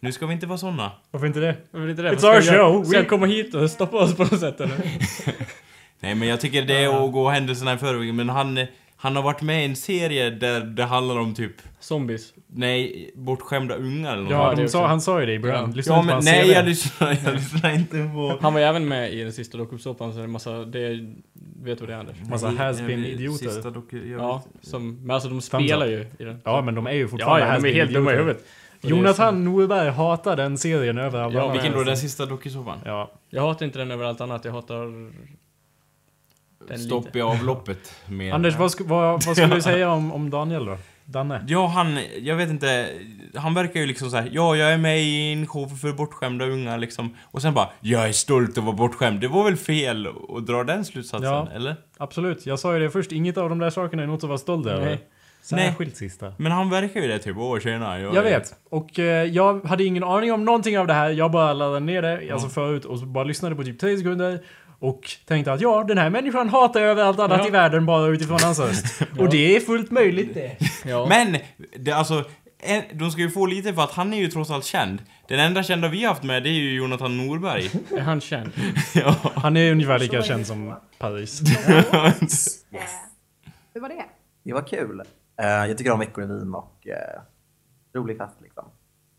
Speaker 2: Nu ska vi inte vara såna.
Speaker 1: Varför inte det?
Speaker 3: Varför inte det?
Speaker 1: It's our show.
Speaker 3: Ska jag komma hit och stoppa oss på något sätt eller? [LAUGHS]
Speaker 2: Nej men jag tycker det är att gå händelserna i förväg. Men han, han har varit med i en serie där det handlar om typ,
Speaker 3: Zombies.
Speaker 2: nej, bortskämda ungar eller något.
Speaker 1: Ja, de
Speaker 3: också.
Speaker 1: sa, han sa ju det i början.
Speaker 3: Ja.
Speaker 1: Lyssna
Speaker 2: Ja men nej jag lyssnar, jag lyssnar inte på... [LAUGHS]
Speaker 3: Han var ju även med i den sista dokusåpan så det är en massa, det vet du vad det är Anders?
Speaker 1: Massa has-been idioter.
Speaker 2: Sista doku,
Speaker 3: Ja, som, men alltså de spelar ju i den.
Speaker 1: Ja, men de är ju
Speaker 3: ja,
Speaker 1: fortfarande
Speaker 3: ja de är helt dumma i huvudet.
Speaker 1: Jonathan Norberg hatar den serien över alla
Speaker 3: Ja.
Speaker 2: Vilken då? Den sista dokusåpan?
Speaker 1: Ja.
Speaker 3: Jag hatar inte den över allt annat, jag hatar... Den
Speaker 2: Stopp
Speaker 3: lite.
Speaker 2: i avloppet med...
Speaker 1: Anders, vad, sk- vad, vad skulle du säga om, om Daniel då? Danne?
Speaker 2: Ja, han, jag vet inte, han verkar ju liksom såhär, ja jag är med i en show för bortskämda unga liksom. Och sen bara, jag är stolt att vara bortskämd. Det var väl fel att dra den slutsatsen,
Speaker 1: Ja.
Speaker 2: eller?
Speaker 1: Absolut, jag sa ju det först. Inget av de där sakerna är något att vara stolt över.
Speaker 3: Nej.
Speaker 1: Särskilt sista.
Speaker 2: Men han verkar ju det typ, åh tjena.
Speaker 1: Jag vet. Och eh, jag hade ingen aning om någonting av det här. Jag bara laddade ner det, alltså förut, och så bara lyssnade på typ 3 sekunder. Och tänkte att ja, den här människan hatar över allt annat
Speaker 3: Ja.
Speaker 1: i världen bara utifrån hans röst. [LAUGHS] Och det är fullt möjligt det. [LAUGHS]
Speaker 3: Ja.
Speaker 2: Men, det, alltså, en, de ska ju få lite för att han är ju trots allt känd. Den enda kända vi har haft med, det är ju Jonathan Norberg.
Speaker 3: Är han känd? [LAUGHS]
Speaker 2: ja.
Speaker 1: Han är ungefär lika känd som Paris.
Speaker 4: Eh, Hur var det?
Speaker 5: Det var kul. Eh, jag tycker om Veckorevyn och eh, rolig fest liksom.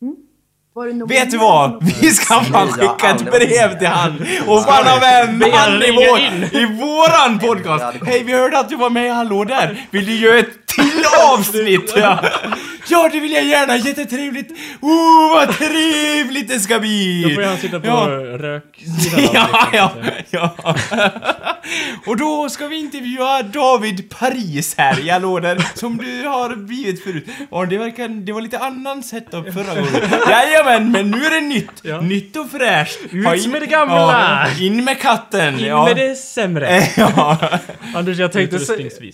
Speaker 4: Var du nominerad
Speaker 2: Vet du vad? Vi ska fan skicka ett brev till
Speaker 5: med.
Speaker 2: han och fan ha med en man i, vår, i våran podcast. Hej, vi hörde att du var med i Hallå där. Vill du göra ett till [LAUGHS] avsnitt? Ja, ja det vill jag gärna. Jättetrevligt. Oh, vad trevligt det ska bli.
Speaker 3: Då får han sitta på
Speaker 2: Ja.
Speaker 3: röksidan
Speaker 2: Ja, ja, ja. Och då ska vi intervjua David Paris här i Hallå där, som du har blivit förut. Och det verkar, det var lite annan setup förra gången. Jajamän, men nu är det nytt.
Speaker 3: Ja.
Speaker 2: Nytt och fräscht.
Speaker 1: Ut med det gamla.
Speaker 2: Ja, in med katten.
Speaker 3: In
Speaker 2: ja.
Speaker 3: med det sämre. [LAUGHS]
Speaker 2: ja.
Speaker 1: Anders, jag tänkte.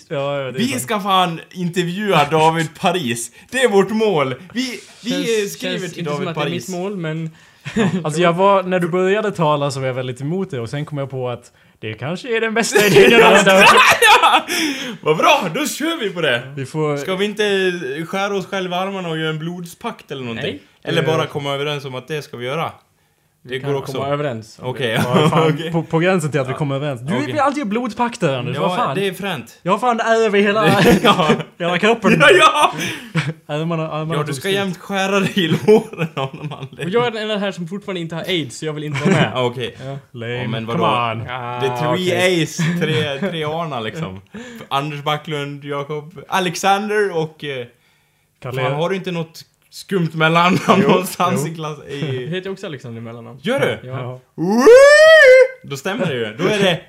Speaker 1: Ja, ja,
Speaker 2: Vi ska fan intervjua David Paris. Det är vårt mål. Vi, vi
Speaker 3: Känns-
Speaker 2: skriver
Speaker 3: känns
Speaker 2: till
Speaker 3: inte som
Speaker 2: David
Speaker 3: att det är
Speaker 2: Paris.
Speaker 3: mitt mål, men... [LAUGHS]
Speaker 1: Alltså jag var, när du började tala så var jag väldigt emot det och sen kom jag på att det kanske är den bästa [LAUGHS] idén jag har hört. [LAUGHS]
Speaker 2: Vad bra, då kör vi på det.
Speaker 1: Vi får...
Speaker 2: Ska vi inte skära oss själva armarna och göra en blodspakt eller någonting?
Speaker 3: Nej.
Speaker 2: Eller
Speaker 1: Det-
Speaker 2: bara komma överens om att det ska vi göra? Det
Speaker 3: kan
Speaker 2: går också.
Speaker 3: komma överens.
Speaker 2: Okej,
Speaker 1: Ja, fan, [LAUGHS]
Speaker 2: okej.
Speaker 1: på, på gränsen till att vi kommer överens. Du
Speaker 2: Okej.
Speaker 1: vill alltid blodpakter Anders, vad
Speaker 2: Ja,
Speaker 1: fan?
Speaker 2: det är fränt.
Speaker 1: Jag har fan över hela, [LAUGHS]
Speaker 2: Ja,
Speaker 1: hela kroppen.
Speaker 2: ja, ja! [LAUGHS]
Speaker 1: Ärmarna, ärmarna
Speaker 2: ja du ska jämt skära dig i låren av någon
Speaker 3: Och
Speaker 2: anledning.
Speaker 3: jag är den enda här som fortfarande inte har aids, så jag vill inte vara med.
Speaker 2: Ja, okej.
Speaker 3: Ja.
Speaker 1: Lame.
Speaker 2: Ja, men
Speaker 1: Come on.
Speaker 3: Ah,
Speaker 2: The three
Speaker 3: okej.
Speaker 2: A's, tre, tre Arna liksom. Anders Backlund, Jakob, Alexander och... Eh, fan, har du inte något skumt mellannamn någonstans
Speaker 1: jo.
Speaker 2: i klass...
Speaker 3: Jag
Speaker 2: I...
Speaker 3: heter också Alexander i mellannamn.
Speaker 2: Gör du?
Speaker 3: Ja.
Speaker 1: ja.
Speaker 2: Då stämmer det ju. Då är det...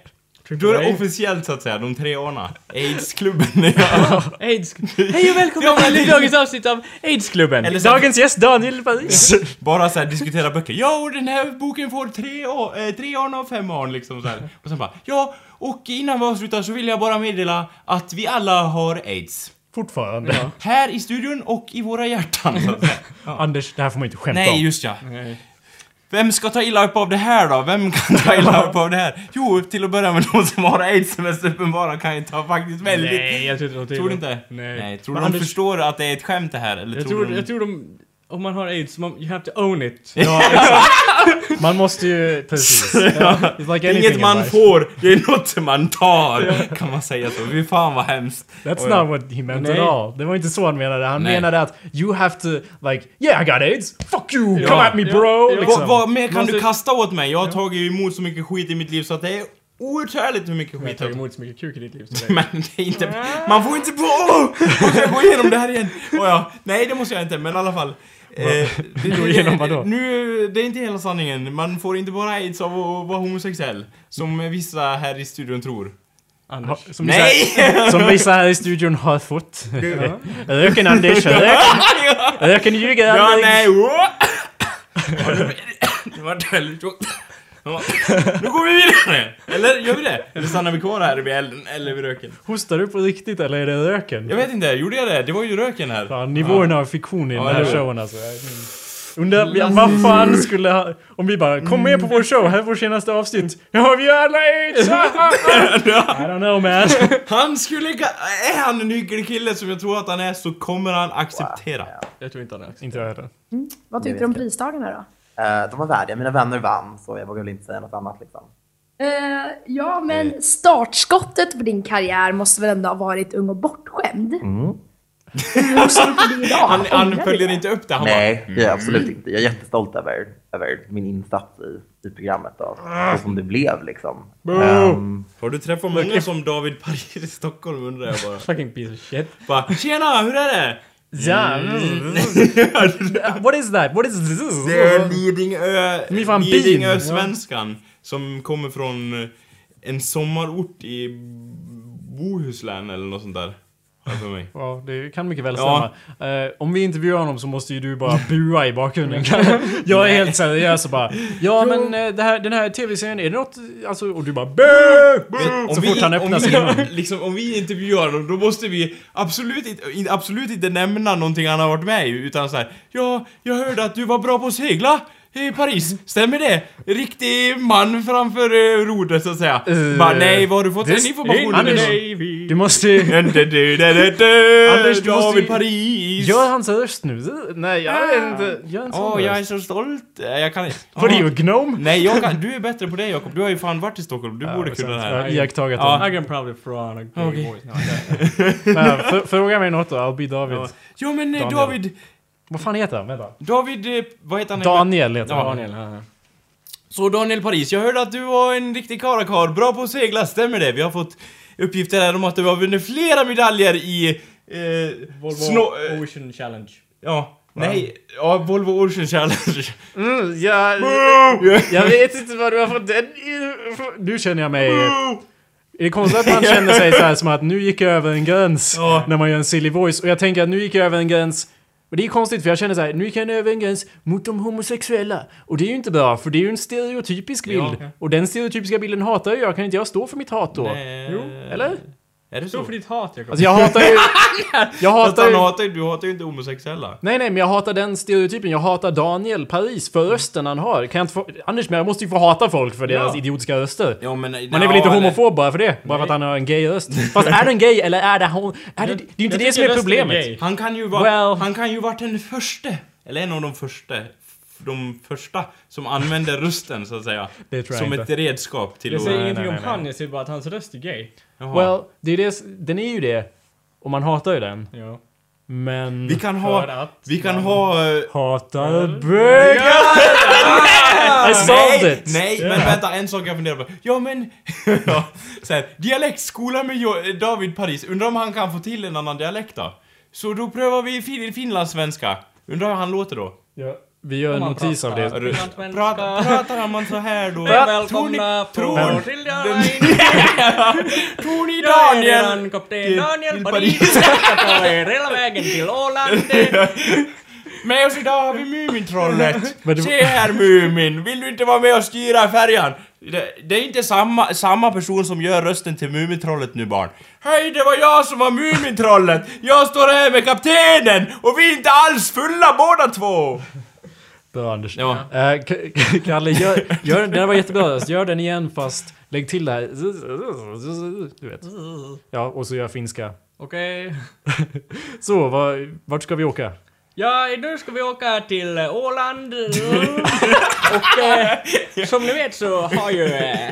Speaker 2: Då är det officiellt så att säga, de tre Arna. AIDS-klubben. [LAUGHS] Ja.
Speaker 3: Aids... [LAUGHS] Hej och
Speaker 2: men-
Speaker 3: till dagens avsnitt av Aidsklubben!
Speaker 2: Eller så-
Speaker 1: Dagens gäst Daniel Paris.
Speaker 2: Bara så här diskutera böcker. Ja, och den här boken får tre, a- eh, tre arn av fem arn liksom så här. Och sen bara, ja, och innan vi avslutar så vill jag bara meddela att vi alla har AIDS.
Speaker 1: Fortfarande.
Speaker 3: Ja.
Speaker 2: Här i studion och i våra hjärtan så att säga. [LAUGHS]
Speaker 1: Anders, det här får man inte skämta
Speaker 2: Nej,
Speaker 1: om.
Speaker 2: just ja.
Speaker 3: Nej.
Speaker 2: Vem ska ta illa upp av det här då? Vem kan ta illa upp av det här? Jo, till att börja med de som har AIDS mest uppenbara kan ju ta faktiskt väldigt...
Speaker 3: Nej, jag tror inte de
Speaker 2: Tror du inte?
Speaker 3: Nej.
Speaker 2: Nej. Tror du de
Speaker 3: Anders-
Speaker 2: förstår att det är ett skämt det här? Eller
Speaker 3: Jag
Speaker 2: tror,
Speaker 3: tror,
Speaker 2: de...
Speaker 3: jag tror de... Om man har aids, man, you have to own it. [LAUGHS]
Speaker 1: Ja, exakt. Man måste ju... Precis. [LAUGHS] It's like
Speaker 2: inget
Speaker 1: in
Speaker 2: man får, det är något man tar. Kan man säga så. Fy fan vad hemskt.
Speaker 1: That's
Speaker 2: Oj.
Speaker 1: not what he meant
Speaker 3: Nej.
Speaker 1: at all. Det var inte så han menade. Han
Speaker 2: Nej.
Speaker 1: menade att you have to like, yeah I got AIDS, fuck you,
Speaker 3: Ja.
Speaker 1: come at me
Speaker 3: Ja.
Speaker 1: bro!
Speaker 3: Ja.
Speaker 1: Liksom.
Speaker 2: Vad, vad mer kan
Speaker 3: Måste-
Speaker 2: du kasta åt mig? Jag har tagit emot så mycket skit i mitt liv så att det är outhärdligt hur mycket
Speaker 3: Jag har
Speaker 2: skit
Speaker 3: tagit
Speaker 2: jag
Speaker 3: emot så mycket kuk i ditt liv.
Speaker 2: Men det är inte... Man får inte... Åh! Måste jag gå igenom det här igen? Oh, ja. Nej, det måste jag inte, men i alla fall. Eh, [LAUGHS] det,
Speaker 1: Gå igenom vadå?
Speaker 2: Nu, det är inte hela sanningen. Man får inte bara aids av att vara homosexuell. Som vissa här i studion tror.
Speaker 3: Anders.
Speaker 1: Ha- Som
Speaker 2: Nej!
Speaker 1: Vissa, som vissa här i studion har fått. Öken Anders, [LAUGHS] öken, öken ljuger
Speaker 2: Ja,
Speaker 1: Anders.
Speaker 2: nej! åh! [LAUGHS] Det vart väldigt. Ja, Nu går vi vidare! Eller gör vi det? Eller stannar vi kvar här vid elden, eller vid röken?
Speaker 1: Hostar du på riktigt eller är det röken?
Speaker 2: Jag vet inte, gjorde jag det? Det var ju röken här.
Speaker 1: Fan, nivåerna av fiktion i den
Speaker 2: Ja,
Speaker 1: här
Speaker 2: eller hur?
Speaker 1: showen alltså. Undrar ja, vad fan skulle ha... Om vi bara kom med på vår show, här är vår senaste avsnitt. Ja, vi alla aids! [LAUGHS] I don't know man.
Speaker 2: Han skulle... Är han en hygglig kille som jag tror att han är så kommer han acceptera.
Speaker 3: Jag tror inte han är
Speaker 1: Inte jag heller.
Speaker 4: Vad tyckte du om prisdagarna då?
Speaker 5: Eh, de var värdiga, mina vänner vann så jag vågar väl inte säga något annat liksom.
Speaker 4: Eh, ja, men startskottet på din karriär måste väl ändå ha varit ung och bortskämd? Hur ser du på det idag?
Speaker 2: Han, han följer inte upp det. Han
Speaker 5: Nej,
Speaker 2: bara,
Speaker 5: är jag absolut inte. Jag är jättestolt över, över min insats i, i programmet och så som det blev liksom. Ehm,
Speaker 2: Har du träffat många som David Paris i Stockholm undrar jag bara.
Speaker 3: Fucking piece of shit.
Speaker 2: bara Tjena, hur är det?
Speaker 1: Ja. [LAUGHS] What is that? What is this?
Speaker 2: Det är Lidingö...
Speaker 1: Fan bin.
Speaker 2: Lidingö-svenskan. Som kommer från en sommarort i Bohuslän eller något sånt där. För mig.
Speaker 1: Ja, det kan mycket väl
Speaker 2: Ja.
Speaker 1: stämma. Eh, om vi intervjuar honom så måste ju du bara [LAUGHS] bua i bakgrunden. [LAUGHS] jag är helt seriös och bara Ja men eh, här, den här tv-serien, är det något... Alltså, och du bara
Speaker 2: Om
Speaker 1: Så
Speaker 2: vi,
Speaker 1: fort han öppnar
Speaker 2: vi, [LAUGHS] liksom, om vi intervjuar honom, då måste vi absolut inte, in- absolut inte nämna någonting han har varit med i, utan så här. Ja, jag hörde att du var bra på att segla i Paris, stämmer det? Riktig man framför uh, rodret så att säga.
Speaker 1: Eh,
Speaker 2: Bara, nej, var har du fått den
Speaker 1: this
Speaker 2: informationen
Speaker 1: Anders,
Speaker 2: ifrån?
Speaker 1: Du måste... Anders, du måste
Speaker 2: David Paris!
Speaker 1: Gör hans röst nu. Nej, jag vet inte. Gör en
Speaker 2: Åh,
Speaker 1: sån
Speaker 2: jag är
Speaker 1: röst.
Speaker 2: så stolt. Eh, Jag kan inte.
Speaker 1: Vad är det, Gnome?
Speaker 2: Nej, jag kan, du är bättre på det Jakob. Du har ju fan varit i Stockholm. Du borde kunna det
Speaker 1: Jag har
Speaker 2: här.
Speaker 1: iakttagit
Speaker 2: Ja.
Speaker 1: dem.
Speaker 3: I can probably throw on a gay
Speaker 2: Okej.
Speaker 3: voice. No, okay.
Speaker 1: Nej, fr- Fråga mig något då, I'll be David.
Speaker 2: Ja. Jo men eh,
Speaker 1: Daniel.
Speaker 2: David,
Speaker 1: Vad fan heter han? Vänta.
Speaker 2: David, eh, vad heter han?
Speaker 1: Daniel heter han.
Speaker 3: Daniel, ja, ja.
Speaker 2: Så Daniel Paris, jag hörde att du var en riktig karakar, bra på att segla, stämmer det? Vi har fått uppgifter här om att du har vunnit flera medaljer i... Eh,
Speaker 3: Volvo
Speaker 2: snå... eh,
Speaker 3: Ocean Challenge.
Speaker 2: ja, nej, ja, Volvo Ocean Challenge.
Speaker 1: Mm, jag, jag vet inte vad du har fått den. Nu känner jag mig... Är det konstigt att man känner sig så här som att nu gick jag över en gräns
Speaker 2: Ja.
Speaker 1: när man gör en silly voice och jag tänker att nu gick jag över en gräns och det är konstigt för jag känner så här, nu gick jag över en gräns mot de homosexuella. Och det är ju inte bra för det är ju en stereotypisk bild.
Speaker 2: Ja.
Speaker 1: Och den stereotypiska bilden hatar jag, kan inte jag stå för mitt hat då?
Speaker 2: Nej.
Speaker 1: Jo, eller?
Speaker 2: Är det så?
Speaker 3: Stå för ditt hat Jakob.
Speaker 1: Alltså jag hatar ju... [LAUGHS] Jag hatar ju...
Speaker 2: hatar ju, du hatar ju inte homosexuella.
Speaker 1: Nej, nej, men jag hatar den stereotypen. Jag hatar Daniel Paris för rösten han har. Kan jag inte få... Anders, men jag måste ju få hata folk för deras
Speaker 2: Ja.
Speaker 1: idiotiska röster.
Speaker 2: Ja men...
Speaker 1: Man är väl inte homofob bara för det? Bara för att han har en gay röst. [LAUGHS] Fast är den gay eller är det hon... Är det, det är ju inte
Speaker 3: Jag
Speaker 1: det som är
Speaker 3: är
Speaker 1: problemet.
Speaker 3: gay.
Speaker 2: Han kan ju vara...
Speaker 1: Well-
Speaker 2: Han kan ju varit den första. Eller en av de första. De första som använder rösten så att säga. Som
Speaker 1: inte.
Speaker 2: ett redskap till
Speaker 3: Jag säger
Speaker 1: nej,
Speaker 3: ingenting
Speaker 1: nej,
Speaker 3: om
Speaker 1: nej.
Speaker 3: han, jag säger bara att hans röst är gay.
Speaker 2: Jaha.
Speaker 1: Well, det är det, den är ju det. Och man hatar ju den.
Speaker 3: Ja.
Speaker 1: Men...
Speaker 2: vi kan ha... Vi kan ha... eh,
Speaker 1: Hatar bögar! [LAUGHS] I solved
Speaker 2: nej,
Speaker 1: it!
Speaker 2: nej, men vänta, en sak jag funderar på. Ja men, [LAUGHS] ja, så här, dialektskola med David Paris, undrar om han kan få till en annan dialekt då? Så då prövar vi fin, finlandssvenska. Undrar hur han låter då?
Speaker 1: Ja, vi gör en notis av det.
Speaker 2: Pratar, pratar man så här då?
Speaker 3: Välkomna på
Speaker 2: den-
Speaker 3: Line.
Speaker 2: tror ni
Speaker 3: Jag är
Speaker 2: Daniel?
Speaker 3: kapten
Speaker 2: till-
Speaker 3: Daniel Paris. Jag tar er hela vägen till Åland. [LAUGHS]
Speaker 2: Med oss idag har vi Mumintrollet. [LAUGHS] Se här Mumin, vill du inte vara med och styra färjan? Det, det är inte samma, samma person som gör rösten till Mumintrollet nu barn. Hej, det var jag som var Mumintrollet! Jag står här med kaptenen och vi är inte alls fulla båda två!
Speaker 1: Bra Anders.
Speaker 2: Ja.
Speaker 1: Eh, Kalle, gör, gör, den där var jättebra. Gör den igen fast lägg till det här. Du vet. Ja, och så gör finska.
Speaker 3: Okej. [LAUGHS]
Speaker 1: Så, var, vart ska vi åka?
Speaker 3: Ja, nu ska vi åka till eh, Åland. [LAUGHS] Och eh, som ni vet så har ju... Eh,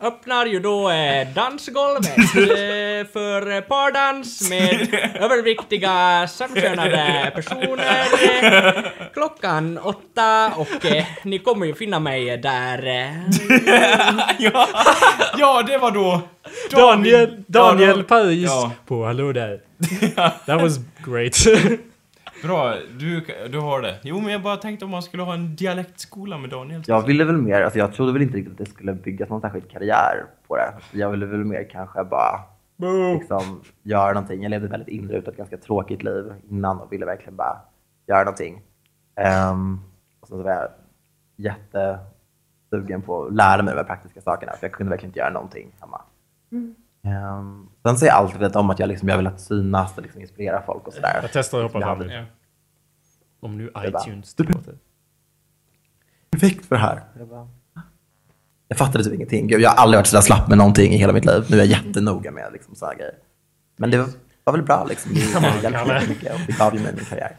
Speaker 3: öppnar ju då eh, dansgolvet [LAUGHS] eh, för eh, pardans med överviktiga samkönade personer. Eh, klockan åtta och eh, ni kommer ju finna mig där. Eh, [LAUGHS]
Speaker 2: ja, ja, det var då...
Speaker 1: Daniel, Daniel
Speaker 2: då-
Speaker 1: Paris
Speaker 2: Ja.
Speaker 1: på Hallå där. [LAUGHS] That was great.
Speaker 2: Bra, du, du har det. Jo, men jag bara tänkte om man skulle ha en dialektskola med Daniel.
Speaker 5: Jag ville väl mer, alltså jag trodde väl inte riktigt att det skulle byggas någon särskild karriär på det. Jag ville väl mer kanske bara liksom göra någonting. Jag levde ett väldigt inrutat, ganska tråkigt liv innan och ville verkligen bara göra någonting. Ehm, och sen så var jag jättesugen på att lära mig de här praktiska sakerna, för jag kunde verkligen inte göra någonting hemma. Ehm, sen har jag alltid om att jag, liksom, jag vill att synas och liksom inspirera folk och sådär.
Speaker 1: Jag testar att hoppa
Speaker 5: Jag
Speaker 1: fram.
Speaker 5: hade-
Speaker 1: Ja. Om nu iTunes tillåter.
Speaker 5: perfekt för det här. Jag, bara, jag fattade typ ingenting. Gud, jag har aldrig varit så där slapp med någonting i hela mitt liv. Nu är jag jättenoga med liksom, sådana grejer. Men det var, var väl bra liksom. [LAUGHS] Det hjälpte mig mycket och det gav ju mig min karriär.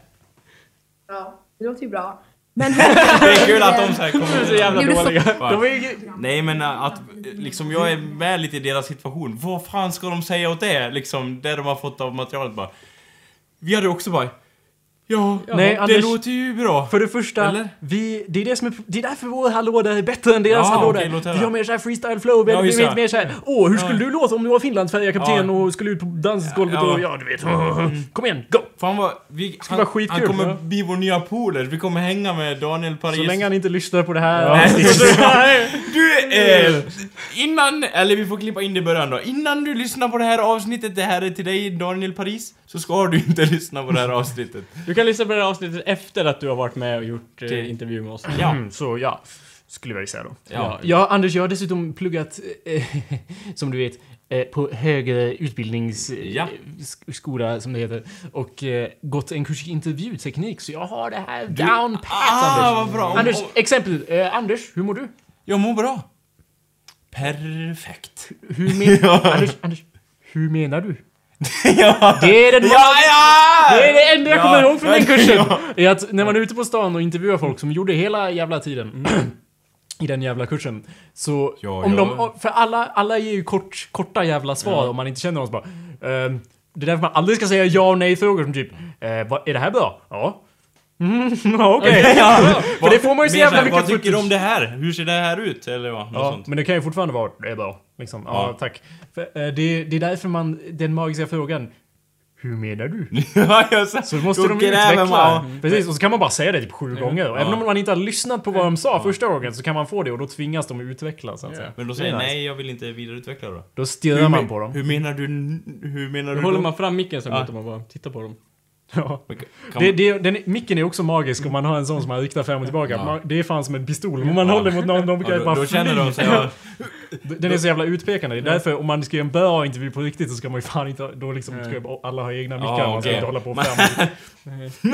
Speaker 4: Ja, det låter ju bra. Men [LAUGHS]
Speaker 2: Det är kul att de så här kommer...
Speaker 3: så jävla
Speaker 4: Gjorde så-
Speaker 3: dåliga.
Speaker 1: De är ju...
Speaker 2: Nej men äh, att liksom jag är med lite i deras situation. Vad fan ska de säga åt det? Liksom det de har fått av materialet bara. Vi hade också bara. Ja,
Speaker 1: Nej,
Speaker 2: det
Speaker 1: Anders-
Speaker 2: låter ju bra.
Speaker 1: För det första,
Speaker 2: Eller?
Speaker 1: vi, det, är det, som är, det är därför vår hallå där är bättre än deras
Speaker 2: Ja,
Speaker 1: hallå
Speaker 2: okej,
Speaker 1: där.
Speaker 2: låt höra.
Speaker 1: Vi har mer såhär freestyle flow, vi
Speaker 2: Ja,
Speaker 1: har mer såhär Åh, hur skulle du låta om du var Finlandsfärgad kapten
Speaker 2: Ja.
Speaker 1: och skulle ut på dansgolvet
Speaker 2: Ja.
Speaker 1: och ja, du vet. Kom igen, go!
Speaker 2: Fan vad... Vi, han,
Speaker 1: vara skitkul,
Speaker 2: han kommer
Speaker 1: ja.
Speaker 2: bli vår nya polare. Vi kommer hänga med Daniel Paris.
Speaker 1: Så länge han inte lyssnar på det här. [LAUGHS]
Speaker 2: Du, eh, innan, eller vi får klippa in det i början då. Innan du lyssnar på det här avsnittet, det här är till dig Daniel Paris, så ska du inte [LAUGHS] lyssna på det här avsnittet.
Speaker 3: Kan lyssna på det här avsnittet efter att du har varit med och gjort eh, intervju med oss.
Speaker 2: Ja.
Speaker 1: Mm, så ja, skulle jag säga då.
Speaker 2: Ja.
Speaker 1: Ja, Anders, jag har dessutom pluggat, eh, [LAUGHS] som du vet, eh, på högre utbildningsskola,
Speaker 2: Ja.
Speaker 1: skola som det heter, och eh, gått en kurs i intervjuteknik, så jag har det här down pat,
Speaker 2: Ah,
Speaker 1: Anders.
Speaker 2: vad bra! Om-
Speaker 1: Anders,
Speaker 2: om-
Speaker 1: exempel. Eh, Anders, hur mår du?
Speaker 2: Jag mår bra. Perfekt.
Speaker 1: Hur men... [LAUGHS] Anders, Anders, hur menar du?
Speaker 2: Ja.
Speaker 1: Det är den
Speaker 2: Ja, ja!
Speaker 1: Det är det enda jag
Speaker 2: Ja,
Speaker 1: kommer ihåg från den kursen! Är att när man är ute på stan och intervjuar folk som gjorde hela jävla tiden i den jävla kursen. Så om de, för alla, alla ger ju kort, korta jävla svar om man inte känner någon så bara ehm, Det är därför man aldrig ska säga ja och nej frågor som typ eh, Är det här bra? Ja. Mm, [LAUGHS] ja, okej. [LAUGHS]
Speaker 2: Ja.
Speaker 1: För det får man ju så jävla mycket
Speaker 2: Vad tycker du om det här? Hur ser det här ut? Eller vad? Något
Speaker 1: Ja,
Speaker 2: sånt.
Speaker 1: men det kan ju fortfarande vara det är bra. Liksom. Ja,
Speaker 2: Ja.
Speaker 1: tack. För, eh, det, det är därför man, den magiska frågan Hur menar du? [LAUGHS]
Speaker 2: ja,
Speaker 1: Så måste
Speaker 2: då
Speaker 1: de
Speaker 2: gräver
Speaker 1: utveckla.
Speaker 2: man-
Speaker 1: Precis, och så kan man bara säga det typ sju gånger. Och Även
Speaker 2: Ja.
Speaker 1: om man inte har lyssnat på vad de sa första gången så kan man få det och då tvingas de utveckla så att säga.
Speaker 2: Men då säger
Speaker 1: nice.
Speaker 2: nej, jag vill inte vidareutveckla då.
Speaker 1: Då stirrar man på dem.
Speaker 2: Hur menar du... Hur menar
Speaker 3: Då
Speaker 2: du
Speaker 3: håller
Speaker 2: då?
Speaker 3: man fram micken så
Speaker 2: Ja.
Speaker 3: måste man bara titta på dem. [LAUGHS]
Speaker 1: Ja.
Speaker 2: Kan
Speaker 1: Det, det, den, micken är också magisk om man har en sån som man riktar fram och tillbaka.
Speaker 2: Ja.
Speaker 1: Man, det är fan som en pistol. Om man
Speaker 2: Ja.
Speaker 1: håller mot någon, de
Speaker 2: Ja,
Speaker 1: brukar
Speaker 2: då,
Speaker 1: bara
Speaker 2: då känner de sig... [LAUGHS] Ja,
Speaker 1: Den är så jävla utpekande. Det är därför om man ska göra en bra intervju på riktigt så ska man ju fan inte... Då liksom ska ju alla ha egna mickar.
Speaker 2: Ja,
Speaker 1: Man ska inte hålla på fram.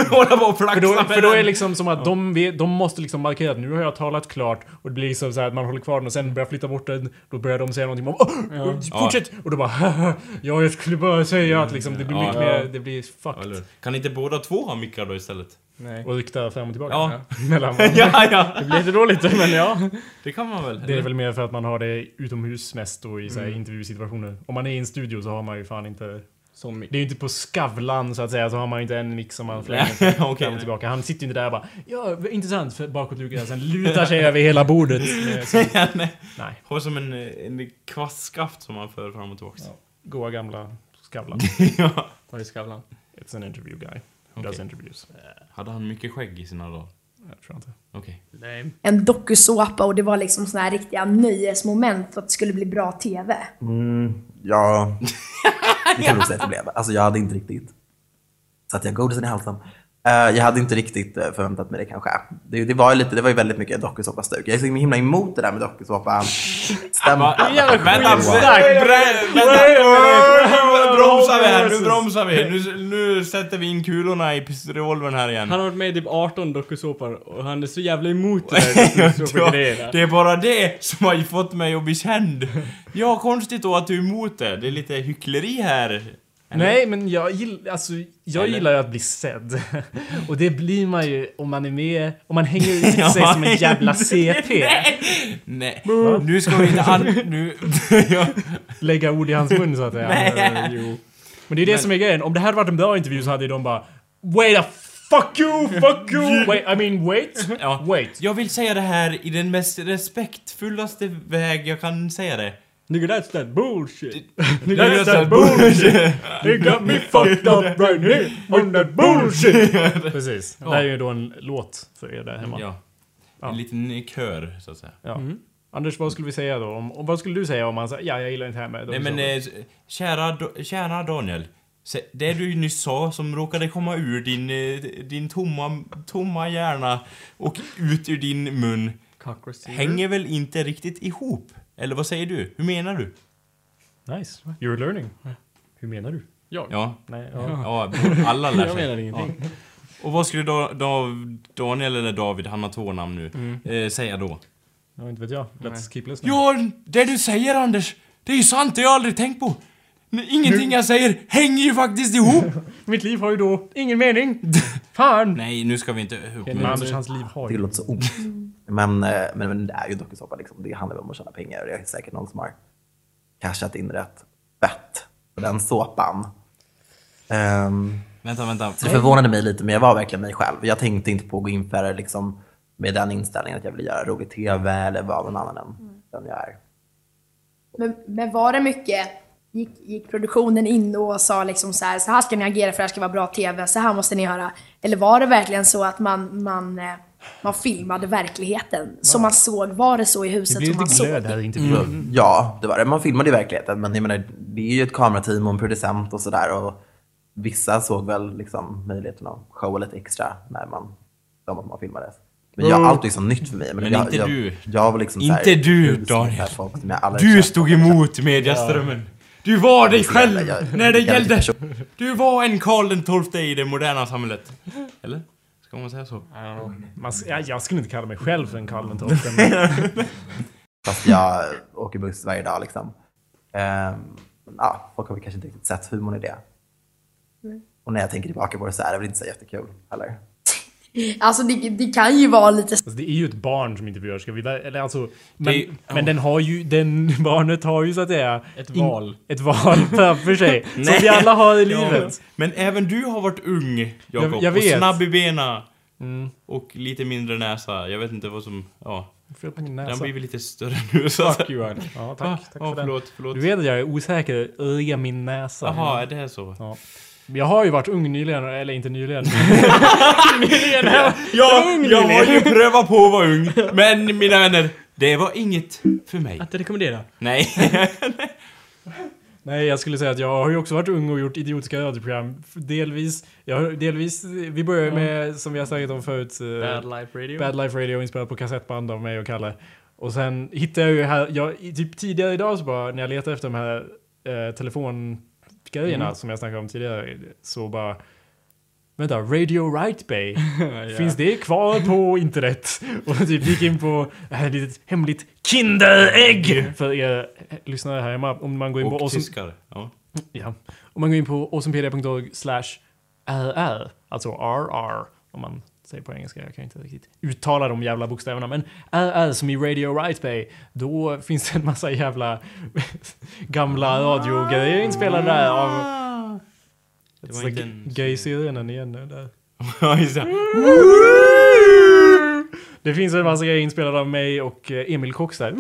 Speaker 1: [LAUGHS]
Speaker 2: hålla på och flaxa
Speaker 1: För då, för då är det liksom som att de, de måste liksom markera att nu har jag talat klart och det blir liksom så här att man håller kvar den och sen börjar flytta bort den. Då börjar de säga någonting om oh, fortsätt! Och då bara [LAUGHS] ja jag skulle bara säga att liksom det blir
Speaker 2: Ja.
Speaker 1: mycket mer, det blir
Speaker 2: Ja,
Speaker 1: fucked.
Speaker 2: Kan inte båda två ha mickar då istället?
Speaker 3: Nej.
Speaker 1: Och rykta fram och tillbaka.
Speaker 2: Ja. [LAUGHS]
Speaker 1: Mellan [LAUGHS]
Speaker 2: ja, ja!
Speaker 1: Det blir lite dåligt men ja.
Speaker 2: Det kan man väl?
Speaker 1: Det är väl mer för att man har det utomhus mest och i så här
Speaker 2: Mm.
Speaker 1: intervjusituationer. Om man är i en studio så har man ju fan inte...
Speaker 3: Mick.
Speaker 1: Det är ju inte på Skavlan så att säga, så har man ju inte en mick som man flänger [LAUGHS] fram
Speaker 2: Okej.
Speaker 1: och tillbaka. Han sitter ju inte där och bara Ja, intressant, för bakåtlutad. Sen lutar sig över hela bordet. Eh,
Speaker 2: Ja, nej.
Speaker 1: Nej,
Speaker 2: Har som en, en kvastskaft som man för fram och tillbaks.
Speaker 1: goa gamla Skavlan.
Speaker 2: Ja.
Speaker 3: Var det Skavlan?
Speaker 1: It's an interview guy. Does interviews.
Speaker 2: Hade han mycket skägg i sina dagar?
Speaker 1: Jag tror inte.
Speaker 2: Okej.
Speaker 3: Nej.
Speaker 4: en dokusåpa och det var liksom såna här riktiga nöjesmoment för att det skulle bli bra TV.
Speaker 5: Mm, ja, det kan nog säga att det blev. Alltså jag hade inte riktigt... Så att jag godisen i halsen. Eh, jag hade inte riktigt eh, förväntat mig det kanske. Det, det var ju lite, det var ju väldigt mycket dokusåpa-stuk. Jag är så himla emot det där med dokusåpa. Stämpeln.
Speaker 2: Vänta, vänta, vänta! Bromsar vi här, nu bromsar vi. Nu, [LAUGHS] nu sätter vi in kulorna i pistolen här igen.
Speaker 3: Han har varit med i typ 18 dokusåpor och han är så jävla emot det där. [LAUGHS]
Speaker 2: Det är bara det som har fått mig att bli känd. Ja, konstigt då att du är emot det. Det är lite hyckleri här. Eller?
Speaker 1: Nej, men jag, gill, alltså, jag
Speaker 2: Eller?
Speaker 1: gillar ju att bli sedd. [LAUGHS] Och det blir man ju om man är med, om man hänger ut [LAUGHS] sig
Speaker 2: Ja.
Speaker 1: som en jävla CP. [LAUGHS]
Speaker 2: Nej, nu ska vi inte an... Nu... ja.
Speaker 1: Lägga ord i hans mun så att säga.
Speaker 2: Nej.
Speaker 1: Jo. Men det är det som är grejen. Om det här hade varit en bra intervju så hade de bara Wait a fuck you, fuck you! Wait, I mean wait.
Speaker 2: Ja.
Speaker 1: Wait.
Speaker 2: Jag vill säga det här i den mest respektfullaste väg jag kan säga det.
Speaker 3: Nigga that's that bullshit. [LAUGHS]
Speaker 1: That's that bullshit! They [LAUGHS] got me fucked up right here on that bullshit! [LAUGHS] Precis. Det här är ju då en låt för er där hemma.
Speaker 2: Ja.
Speaker 1: Ja.
Speaker 2: En liten kör, så att säga.
Speaker 1: Ja. Anders, vad skulle vi säga då? Om, om, vad skulle du säga om han sa ja, jag gillar inte det här med
Speaker 2: Nej men, eh, kära, Do- kära Daniel. Det du nyss sa som råkade komma ur din, eh, din tomma, tomma hjärna och ut ur din mun hänger väl inte riktigt ihop? Eller vad säger du? Hur menar du?
Speaker 1: Nice. You're learning. Hur menar du?
Speaker 3: Jag?
Speaker 2: Ja,
Speaker 1: Nej, ja.
Speaker 2: ja alla lär [LAUGHS]
Speaker 3: Jag
Speaker 2: sig.
Speaker 3: menar ingenting.
Speaker 2: Ja. Och vad skulle da, da, Daniel eller David, han har två namn nu, eh, säga då?
Speaker 1: ja, inte vet jag. Let's keep listening.
Speaker 2: Ja, det du säger Anders, det är ju sant, det har jag aldrig tänkt på. Ingenting jag säger hänger ju faktiskt ihop. [LAUGHS]
Speaker 1: Mitt liv har ju då ingen mening. [LAUGHS] Fan!
Speaker 2: Nej, nu ska vi inte...
Speaker 1: Men Anders, hans liv har
Speaker 5: Det
Speaker 1: ju...
Speaker 5: låter så ont. Men, eh, men, men det är ju dokusåpa liksom. Det handlar väl om att tjäna pengar. och Det är säkert någon som har cashat in rätt fett på den såpan. Ehm,
Speaker 2: Vänta, vänta.
Speaker 5: så det förvånade mig lite, men jag var verkligen mig själv. Jag tänkte inte på att gå in för det liksom, med den inställningen att jag ville göra rolig TV eller vara någon annan än den jag är.
Speaker 4: Men, men var det mycket, gick, gick produktionen in och sa liksom så här, så här ska ni agera för att det här ska vara bra TV, så här måste ni göra. Eller var det verkligen så att man, man, eh, man filmade verkligheten? Som man såg, var det så i
Speaker 1: Det
Speaker 4: huset
Speaker 1: blir
Speaker 4: som man
Speaker 1: lite
Speaker 4: såg?
Speaker 1: glöd här intervjun.
Speaker 5: Ja, det var det. Man filmade i verkligheten, men jag menar, det är ju ett kamerateam och en producent och sådär. Och vissa såg väl liksom möjligheten att showa lite extra när man, de att man filmades. Men jag, allt är liksom nytt för mig.
Speaker 2: Men
Speaker 5: jag,
Speaker 2: inte
Speaker 5: jag,
Speaker 2: du.
Speaker 5: Jag var liksom
Speaker 2: Inte
Speaker 5: så här,
Speaker 2: du, Daniel.
Speaker 5: Folk
Speaker 2: Du stod emot mediaströmmen. Du var dig själv
Speaker 5: Jag-
Speaker 2: när det
Speaker 5: jag-
Speaker 2: gällde. Du var en Karl den XII i det moderna samhället. Eller? Ska man säga så?
Speaker 1: Man, jag, jag skulle inte kalla mig själv för en Karl XII. men- [LAUGHS]
Speaker 5: Fast jag åker buss varje dag liksom. Ehm, ja, folk har väl kanske inte riktigt sett humorn i det. Och när jag tänker tillbaka på det så är det väl inte så jättekul heller.
Speaker 4: Alltså det, det kan ju vara lite
Speaker 1: Alltså, det är ju ett barn som intervjuar, ska vi eller alltså, men,
Speaker 2: Det är-
Speaker 1: men den har ju, den [LAUGHS] barnet har ju så att säga
Speaker 3: Ett
Speaker 1: in-
Speaker 3: val.
Speaker 1: Ett val [LAUGHS] framför sig. som vi alla har i
Speaker 2: Ja,
Speaker 1: livet.
Speaker 2: men även du har varit ung, Jakob.
Speaker 1: Jag- jag vet.
Speaker 2: Och snabb i benen.
Speaker 1: Mm.
Speaker 2: Och lite mindre näsa. Jag vet inte vad som... Ja.
Speaker 1: Fel på min
Speaker 2: Den har
Speaker 1: näsa.
Speaker 2: blivit lite större nu så att
Speaker 3: Fuck you, Arne.
Speaker 1: Ja,
Speaker 2: Ah,
Speaker 1: tack. tack
Speaker 2: ah,
Speaker 1: för den.
Speaker 2: förlåt, förlåt.
Speaker 1: Du vet att jag är osäker i min näsa.
Speaker 2: Jaha, är det så?
Speaker 1: Ja. Jag har ju varit ung nyligen, eller inte nyligen. [LAUGHS] nyligen! Jag,
Speaker 2: Ja,
Speaker 1: var ung
Speaker 2: jag har ju prövat på att vara ung. Men mina vänner, det var inget för mig.
Speaker 3: Att rekommendera.
Speaker 2: Nej. [LAUGHS]
Speaker 1: Nej, jag skulle säga att jag har ju också varit ung och gjort idiotiska radioprogram. Delvis, jag, delvis, vi börjar med, som vi har snackat om förut, eh,
Speaker 3: Bad Life Radio.
Speaker 1: Bad Life Radio inspelat på kassettband av mig och Kalle. Och sen hittade jag ju här, jag, typ tidigare idag så bara, när jag letade efter de här eh, telefongrejerna
Speaker 3: Mm.
Speaker 1: som jag snackade om tidigare, så bara Vänta, Radio Right Bay? [LAUGHS]
Speaker 3: Ja.
Speaker 1: Finns det kvar på internet? [LAUGHS] Och typ gick in på det här litet hemligt Kinderägg! För er eh, lyssnare här hemma, om man går in på
Speaker 2: Och tyskar. Ja.
Speaker 1: ja, om man går in på awesomepedia.org slash RR, alltså RR, om man säger på engelska, jag kan inte riktigt uttala de jävla bokstäverna, men RR som i Radio Right Bay, då finns det en massa jävla [LAUGHS] gamla radiogrejer inspelade där av
Speaker 2: Det var inte en...
Speaker 1: gay-serien igen nu där. [LAUGHS]
Speaker 2: Ja, just det.
Speaker 1: Det finns en massa grejer inspelade av mig och eh, Emil Cox där.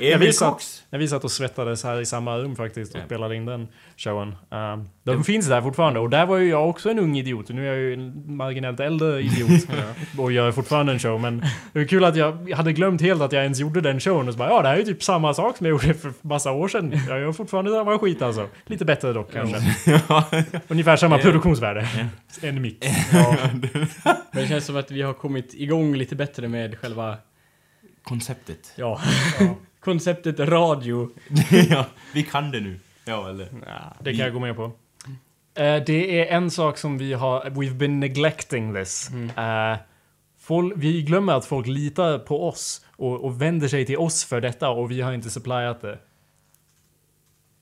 Speaker 2: Emil Cox.
Speaker 1: När vi satt och svettades här i samma rum faktiskt och spelade in den showen. Um, de finns där fortfarande och där var ju jag också en ung idiot. Nu är jag ju en marginellt äldre idiot [LAUGHS] och gör fortfarande en show. Men det var kul att jag hade glömt helt att jag ens gjorde den showen och så bara ja det här är ju typ samma sak som jag gjorde för massa år sedan. Jag gör fortfarande samma skit alltså. Lite bättre dock kanske. [LAUGHS] Ungefär samma produktionsvärde. [LAUGHS] En mick. Ja.
Speaker 3: Men det känns som att vi har kommit igång lite bättre med själva,
Speaker 2: Konceptet.
Speaker 3: ja, konceptet radio.
Speaker 2: ja, vi kan det nu. Ja, eller?
Speaker 1: Det kan jag gå med på. Eh, det är en sak som vi har, we've been neglecting this. Eh, folk, vi glömmer att folk litar på oss och, och vänder sig till oss för detta och vi har inte supplyat det.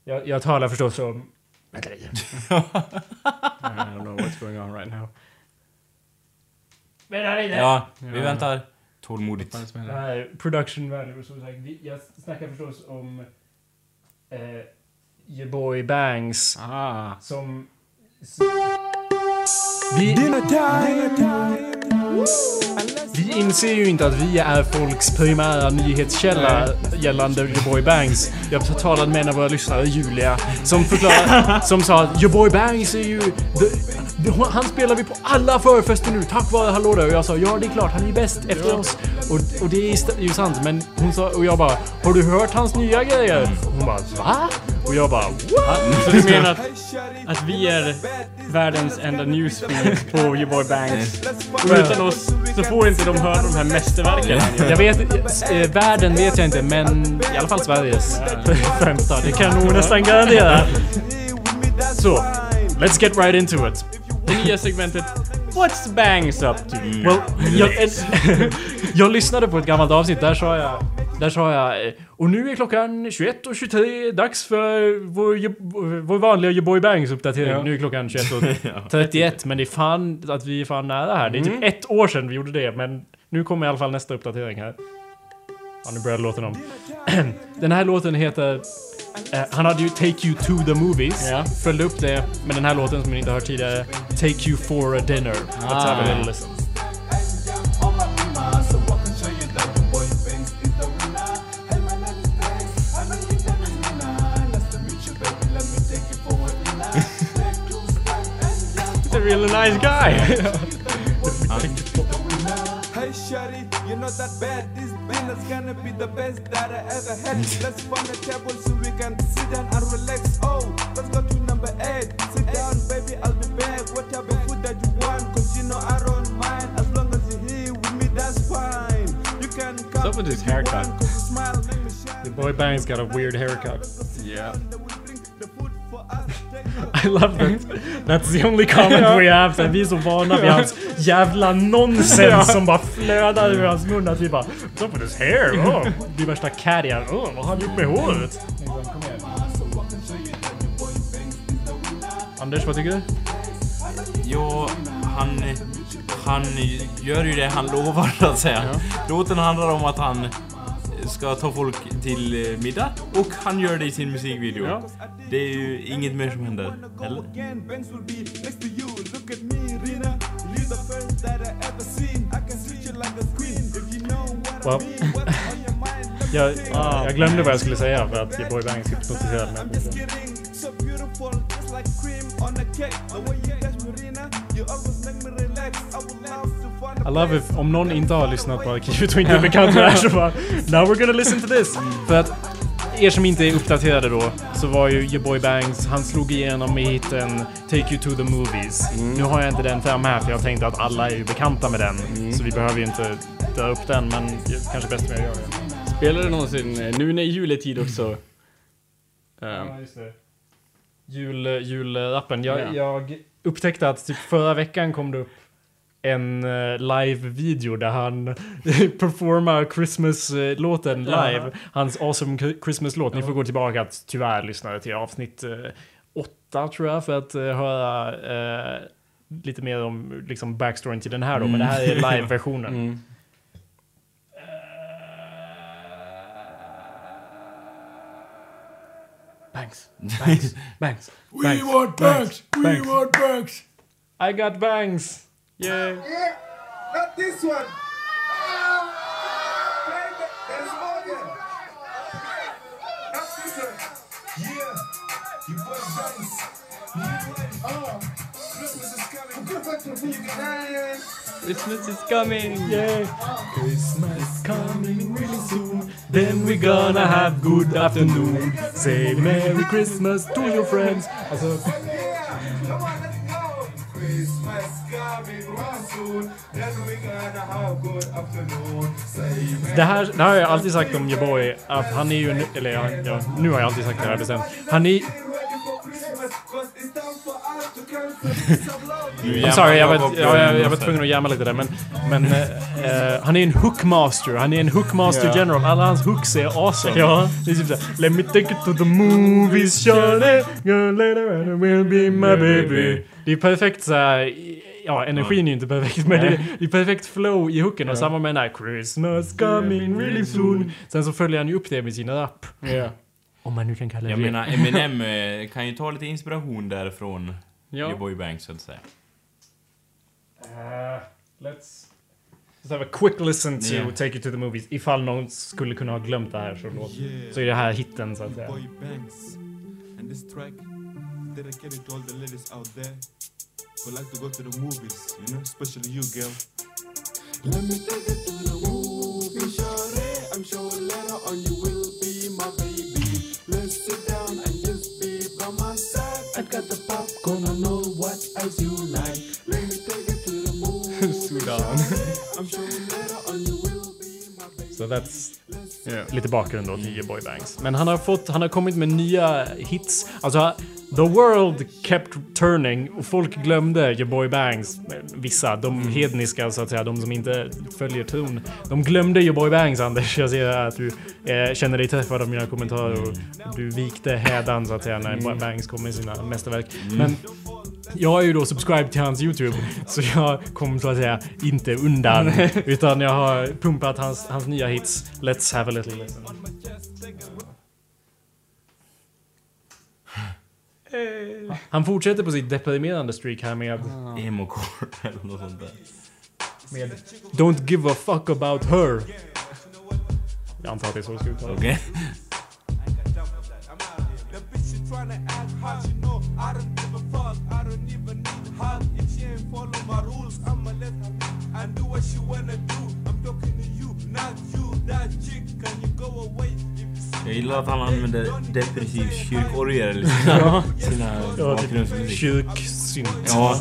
Speaker 1: Jag, jag talar förstås om... Vänta lite. [LAUGHS]
Speaker 3: I don't know what's going on right now.
Speaker 1: Vänta lite!
Speaker 2: Ja, vi
Speaker 3: Ja.
Speaker 2: väntar tålmodigt.
Speaker 3: Som
Speaker 1: är production value. Så sagt, jag snackar förstås om... Eh, your boy Bangs.
Speaker 3: Ah.
Speaker 1: Som... Vi, vi inser ju inte att vi är folks primära nyhetskälla gällande Your Boy Bangs. Jag talade med en av våra lyssnare, Julia, som förklarade, [LAUGHS] som sa att Your Boy Bangs är ju... the- han spelar vi på alla förfester nu tack vare Hallå där. Och jag sa ja det är klart, han är bäst efter oss. Och, och det är ju sant, men hon sa, och jag bara Har du hört hans nya grejer? Hon bara va? Och jag bara what?
Speaker 3: Så du menar att, att vi är världens enda newsfeed på Your Boy Banks? Och utan oss så får inte de höra de här mästerverken.
Speaker 1: Jag vet, eh, världen vet jag inte men i alla fall Sveriges [LAUGHS] främsta. Det kan nog nästan garantera. Så, let's get right into it.
Speaker 3: Det nya segmentet What's Bangs up to?
Speaker 1: Well, jag, [LAUGHS] jag lyssnade på ett gammalt avsnitt, där sa jag där sa jag eh, Och nu är klockan 21.23, dags för vår, vår vanliga Boy Bangs uppdatering.
Speaker 3: Ja.
Speaker 1: Nu är klockan 21.31 [LAUGHS] men det är fan att vi är fan nära här. Det är typ ett år sedan vi gjorde det men nu kommer i alla fall nästa uppdatering här. Ja, nu börjar låten om. [CLEARS THROAT] Den här låten heter... Eh, han hade ju Take You To The Movies.
Speaker 3: Ja.
Speaker 1: Följde upp det med den här låten som ni inte hört tidigare. Take You For A Dinner. Let's have a little listen. [LAUGHS]
Speaker 3: He's a really nice guy. [LAUGHS]
Speaker 6: Hey shawty, you're not that bad. This dinner's gonna be the best that I ever had. Let's find a table so we can sit down and relax. Oh, let's go to number eight. Sit down, baby, I'll be back. What type of food that you want? Cause you know I don't mind. As long as you're here with me, that's fine. You can come.
Speaker 3: up with his haircut?
Speaker 6: want, 'cause smile, shine.
Speaker 1: The boy Bang's got a weird haircut.
Speaker 2: Yeah.
Speaker 1: I love that. That's the only comment we have. Så vi är så vana vid hans jävla nonsens som bara flödar ur hans mun att vi bara up with his hair? Oh. Vi värsta carrier. Oh, vad har han gjort med håret? Anders, vad tycker du?
Speaker 2: Jo, han, han gör ju det han lovar så att säga. Låten handlar om att han ska ta folk till eh, middag och han gör det i sin musikvideo.
Speaker 1: Ja.
Speaker 2: Det är ju inget mer som händer. Eller?
Speaker 6: again, Banks will be next to you. Look at me, Rina. You're the first that I ever seen. I can treat you like a queen. If you know what
Speaker 1: Well.
Speaker 6: I mean, what's [LAUGHS] on your mind? Let me
Speaker 1: Jag, jag glömde vad jag skulle säga för att Boy Bang skulle protestera den här
Speaker 6: I'm just
Speaker 1: punkten.
Speaker 6: kidding. So beautiful, just like cream on a cake. The way you touch me, Rina, you always make me relax. I love
Speaker 1: if, om någon inte har lyssnat på Arkivet och inte är bekant med det här så bara [LAUGHS] Now we're gonna listen to this! För att er som inte är uppdaterade då så var ju Your Boy Bangs, han slog igenom med hiten Take You To The Movies. Nu har jag inte den fram här för jag tänkte att alla är ju bekanta med den. Så vi behöver ju inte dra upp den men det kanske bäst om jag gör det.
Speaker 3: Spelar du någonsin, eh, nu när juletid också? Um,
Speaker 1: just det. Jul, julrappen. Jag,
Speaker 3: Ja.
Speaker 1: jag upptäckte att typ förra veckan kom det upp en uh, live-video där han [LAUGHS] performar Christmas-låten live. Hans awesome Christmas-låt. Ni får gå tillbaka att tyvärr lyssna till avsnitt uh, åtta tror jag för att uh, höra uh, lite mer om liksom backstoryn till den här då. Men det här är [LAUGHS] live-versionen.
Speaker 3: mm. Banks. [LAUGHS] Banks. Banks.
Speaker 2: We want banks! We want banks!
Speaker 1: I got bangs! Yeah!
Speaker 6: Not this one. Play the- There's more there. Not this one. Yeah. You boy oh. dance. Yeah. Oh. Christmas is coming. You can dance.
Speaker 3: Christmas is coming!
Speaker 1: Yeah, Christmas coming really soon. Then we're gonna have good afternoon. Say Merry Christmas to your friends. Det, här, det här har jag alltid sagt om your boy, att han är ju, eller ja, nu har jag alltid sagt det här bestämt. Han är, [LAUGHS] I'm sorry, jag var, jag, jag, var tvungen att jamma lite där men, men eh, han är en hookmaster, han är en hookmaster
Speaker 3: Ja.
Speaker 1: general. Alla hans hooks är awesome.
Speaker 3: Ja.
Speaker 1: Det är typ såhär, Let me take it to the movies, Charlie. Later and will be my baby. Det är perfekt såhär, ja energin är ju inte perfekt men det är, det är perfekt flow i hooken och samma med den här Christmas coming really soon. Sen så följer han ju upp det med sin rap.
Speaker 3: Ja.
Speaker 1: Om man nu kan kalla det
Speaker 2: Jag menar, Eminem eh, kan ju ta lite inspiration därifrån
Speaker 3: Ja.
Speaker 2: Boy Banks så att säga.
Speaker 1: Uh, let's just have a quick listen to
Speaker 2: Yeah.
Speaker 1: Take You To The Movies. Ifall någon skulle kunna ha glömt det här så, låt, så är det här hitten så att säga.
Speaker 6: Boy Banks. And this track dedicated to all the ladies out there who like to go to the movies, you know, especially you, girl. Let me take it to the movie, shorty. I'm sure later on you will be my baby. Let's sit down and just Gonna know what ice you like. Let me take you to the moon. [LAUGHS]
Speaker 1: Sudan.
Speaker 6: I'm sure later on you will be my baby.
Speaker 1: Så that's
Speaker 3: Ja.
Speaker 1: lite bakgrund då till Boy Bangs. Men han har fått, han har kommit med nya hits. Alltså, the world kept turning och folk glömde your Boy Bangs. Vissa, de hedniska så att säga, de som inte följer ton. De glömde your Boy Bangs Anders. Jag ser att du eh, känner dig träffad av mina kommentarer och du vikte hädan så att säga när Boy Bangs kom med sina mästerverk. Men jag är ju då subscribed till hans YouTube, så jag kom så att säga inte undan. utan jag har pumpat hans, hans nya hits. Let's have a little listen. Eh. Han fortsätter på sitt deprimerande streak här med, ah.
Speaker 2: Emo-core [LAUGHS] eller något sånt där.
Speaker 1: med Don't give a fuck about her. Jag antar att det är så det ska uttalas.
Speaker 2: Okej. [LAUGHS]
Speaker 6: The
Speaker 2: Jag gillar att han använder depressiv kyrkorgel i sina, sina
Speaker 1: typ kyrksynt.
Speaker 2: Ja.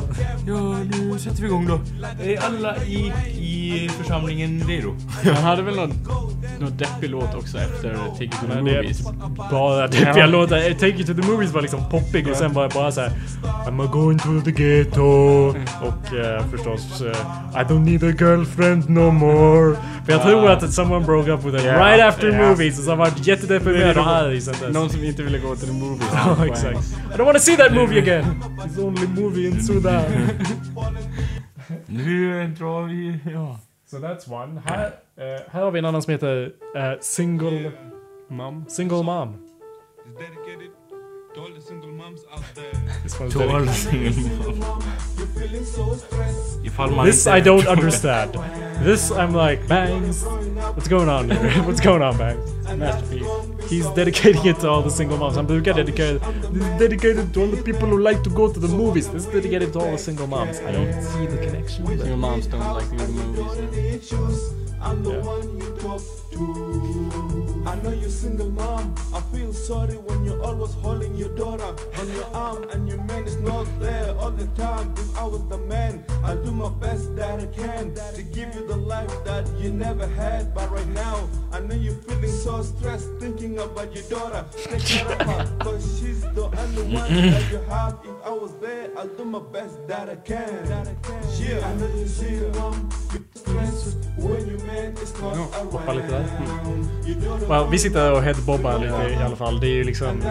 Speaker 2: ja, nu sätter vi igång då. Är alla i, i församlingen redo? [LAUGHS]
Speaker 3: Han hade väl någon, någon deppig låt också efter Take It To The Movies.
Speaker 1: bara [LAUGHS] deppiga låtar. Take It To The Movies var liksom poppig och sen var det bara så här. I'm going to the ghetto. Och eh, förstås eh, I don't need a girlfriend no more. För jag tror att someone broke up with her
Speaker 3: Ja,
Speaker 1: right after
Speaker 3: ja.
Speaker 1: movies. Och så har varit jättedeprimerad och arg sen dess.
Speaker 3: Någon som inte ville gå till the movies.
Speaker 1: Ja, exakt. I don't wanna see that movie again. It's only movie in Sudan. [LAUGHS]
Speaker 2: Nu drar vi... Ja.
Speaker 1: So that's one. Här, eh, här har vi en annan som heter eh, Single Mom. Single Mom.
Speaker 6: It's dedicated to all the single moms out there.
Speaker 1: This
Speaker 2: To all
Speaker 1: dedicated-
Speaker 2: single
Speaker 6: You're feeling so stressed.
Speaker 2: Ifall man
Speaker 1: This. I don't understand. This I'm like, Bangs. What's going on here? [LAUGHS] What's going on, Bangs?
Speaker 3: Masterpiece.
Speaker 1: He's dedicating it to all the single moms. I'm dedicate This is dedicated to all the people who like to go to the movies. This is dedicated to all the single moms. I don't see the connection. but-
Speaker 3: Your moms don't like to go to movies.
Speaker 6: I'm the
Speaker 1: Yeah.
Speaker 6: one you talk to. I know you're single mom. I feel sorry when you're always holding your daughter on your arm and your man is not there all the time. If I was the man, I'll do my best that I can to give you the life that you never had. But right now, I know you're feeling so stressed thinking about your daughter. Take care of her, cause she's the only one that [LAUGHS] you have. If I was there, I'll do my best that I can. Yeah, I know you see mom. You're stressed when your not
Speaker 1: hoppa lite där.
Speaker 6: daughter
Speaker 1: Well, vi sitter och headbobbar lite i alla fall. Det är ju liksom...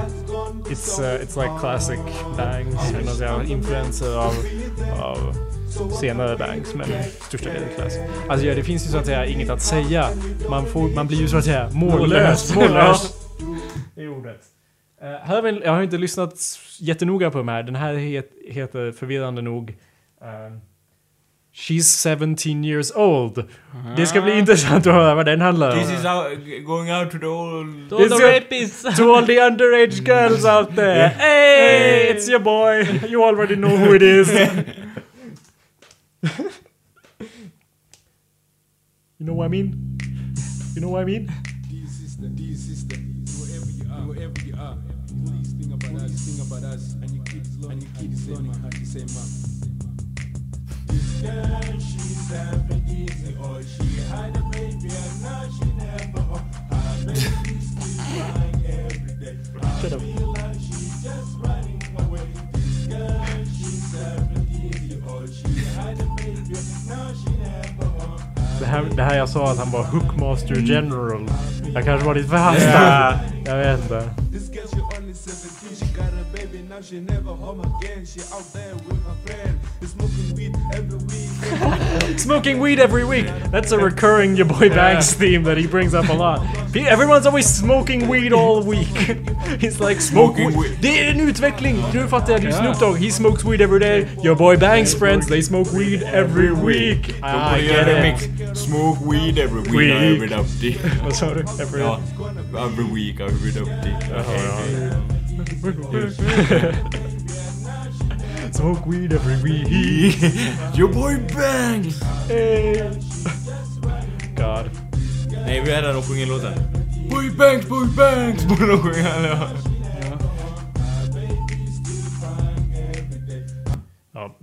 Speaker 1: It's, uh, it's like classic bangs. Här influenser av, av senare bangs. Men största delen classic. Alltså ja, det finns ju så att säga inget att säga. Man, får, man blir ju så att säga mållös. Mållös. Det är [LAUGHS] ordet. Uh, här har vi, jag har inte lyssnat jättenoga på de här. Den här het, heter förvirrande nog ehm, She's 17 years old. Det ska bli intressant att höra vad den handlar om.
Speaker 2: This is out, going out to the old...
Speaker 3: All the rapists!
Speaker 1: to all the underage girls out there. Hey, it's your boy. You already know who it is. you know what I mean? You know what I mean?
Speaker 6: Dear sister, dear sister, wherever you are, wherever you are, please think about us, think about us, and your kids learning, and your kids learning how to say mom.
Speaker 1: Det här, det här jag sa att han var Hookmaster General. Jag kanske var lite för hastad. Jag vet inte.
Speaker 6: Now she never home again. She out there with her friend, is smoking weed every week. [LAUGHS]
Speaker 1: Smoking weed every week. That's a recurring your boy Banks theme that he brings up a lot. Everyone's always smoking weed all week. [LAUGHS] He's like
Speaker 2: Smoking
Speaker 1: weed.
Speaker 2: weed.
Speaker 1: Det är en utveckling. Nu er fattar er jag. Det Snoop Dogg. He smokes weed every day. Your boy Banks friends, they smoke weed every week. Ah, I get it.
Speaker 2: Smoke weed every week.
Speaker 1: Week.
Speaker 2: Every dopty.
Speaker 1: Vad sa du? Every
Speaker 2: Ja, every week, every dopty. Uh-huh. [LAUGHS]
Speaker 1: Smoke weed every week. [LAUGHS]
Speaker 2: Your boy Bangs!
Speaker 1: Hey. God.
Speaker 2: Nej, vi är där och sjunger låten. Boy Bangs, Boy Bangs! [LAUGHS] Borde de sjunga, eller?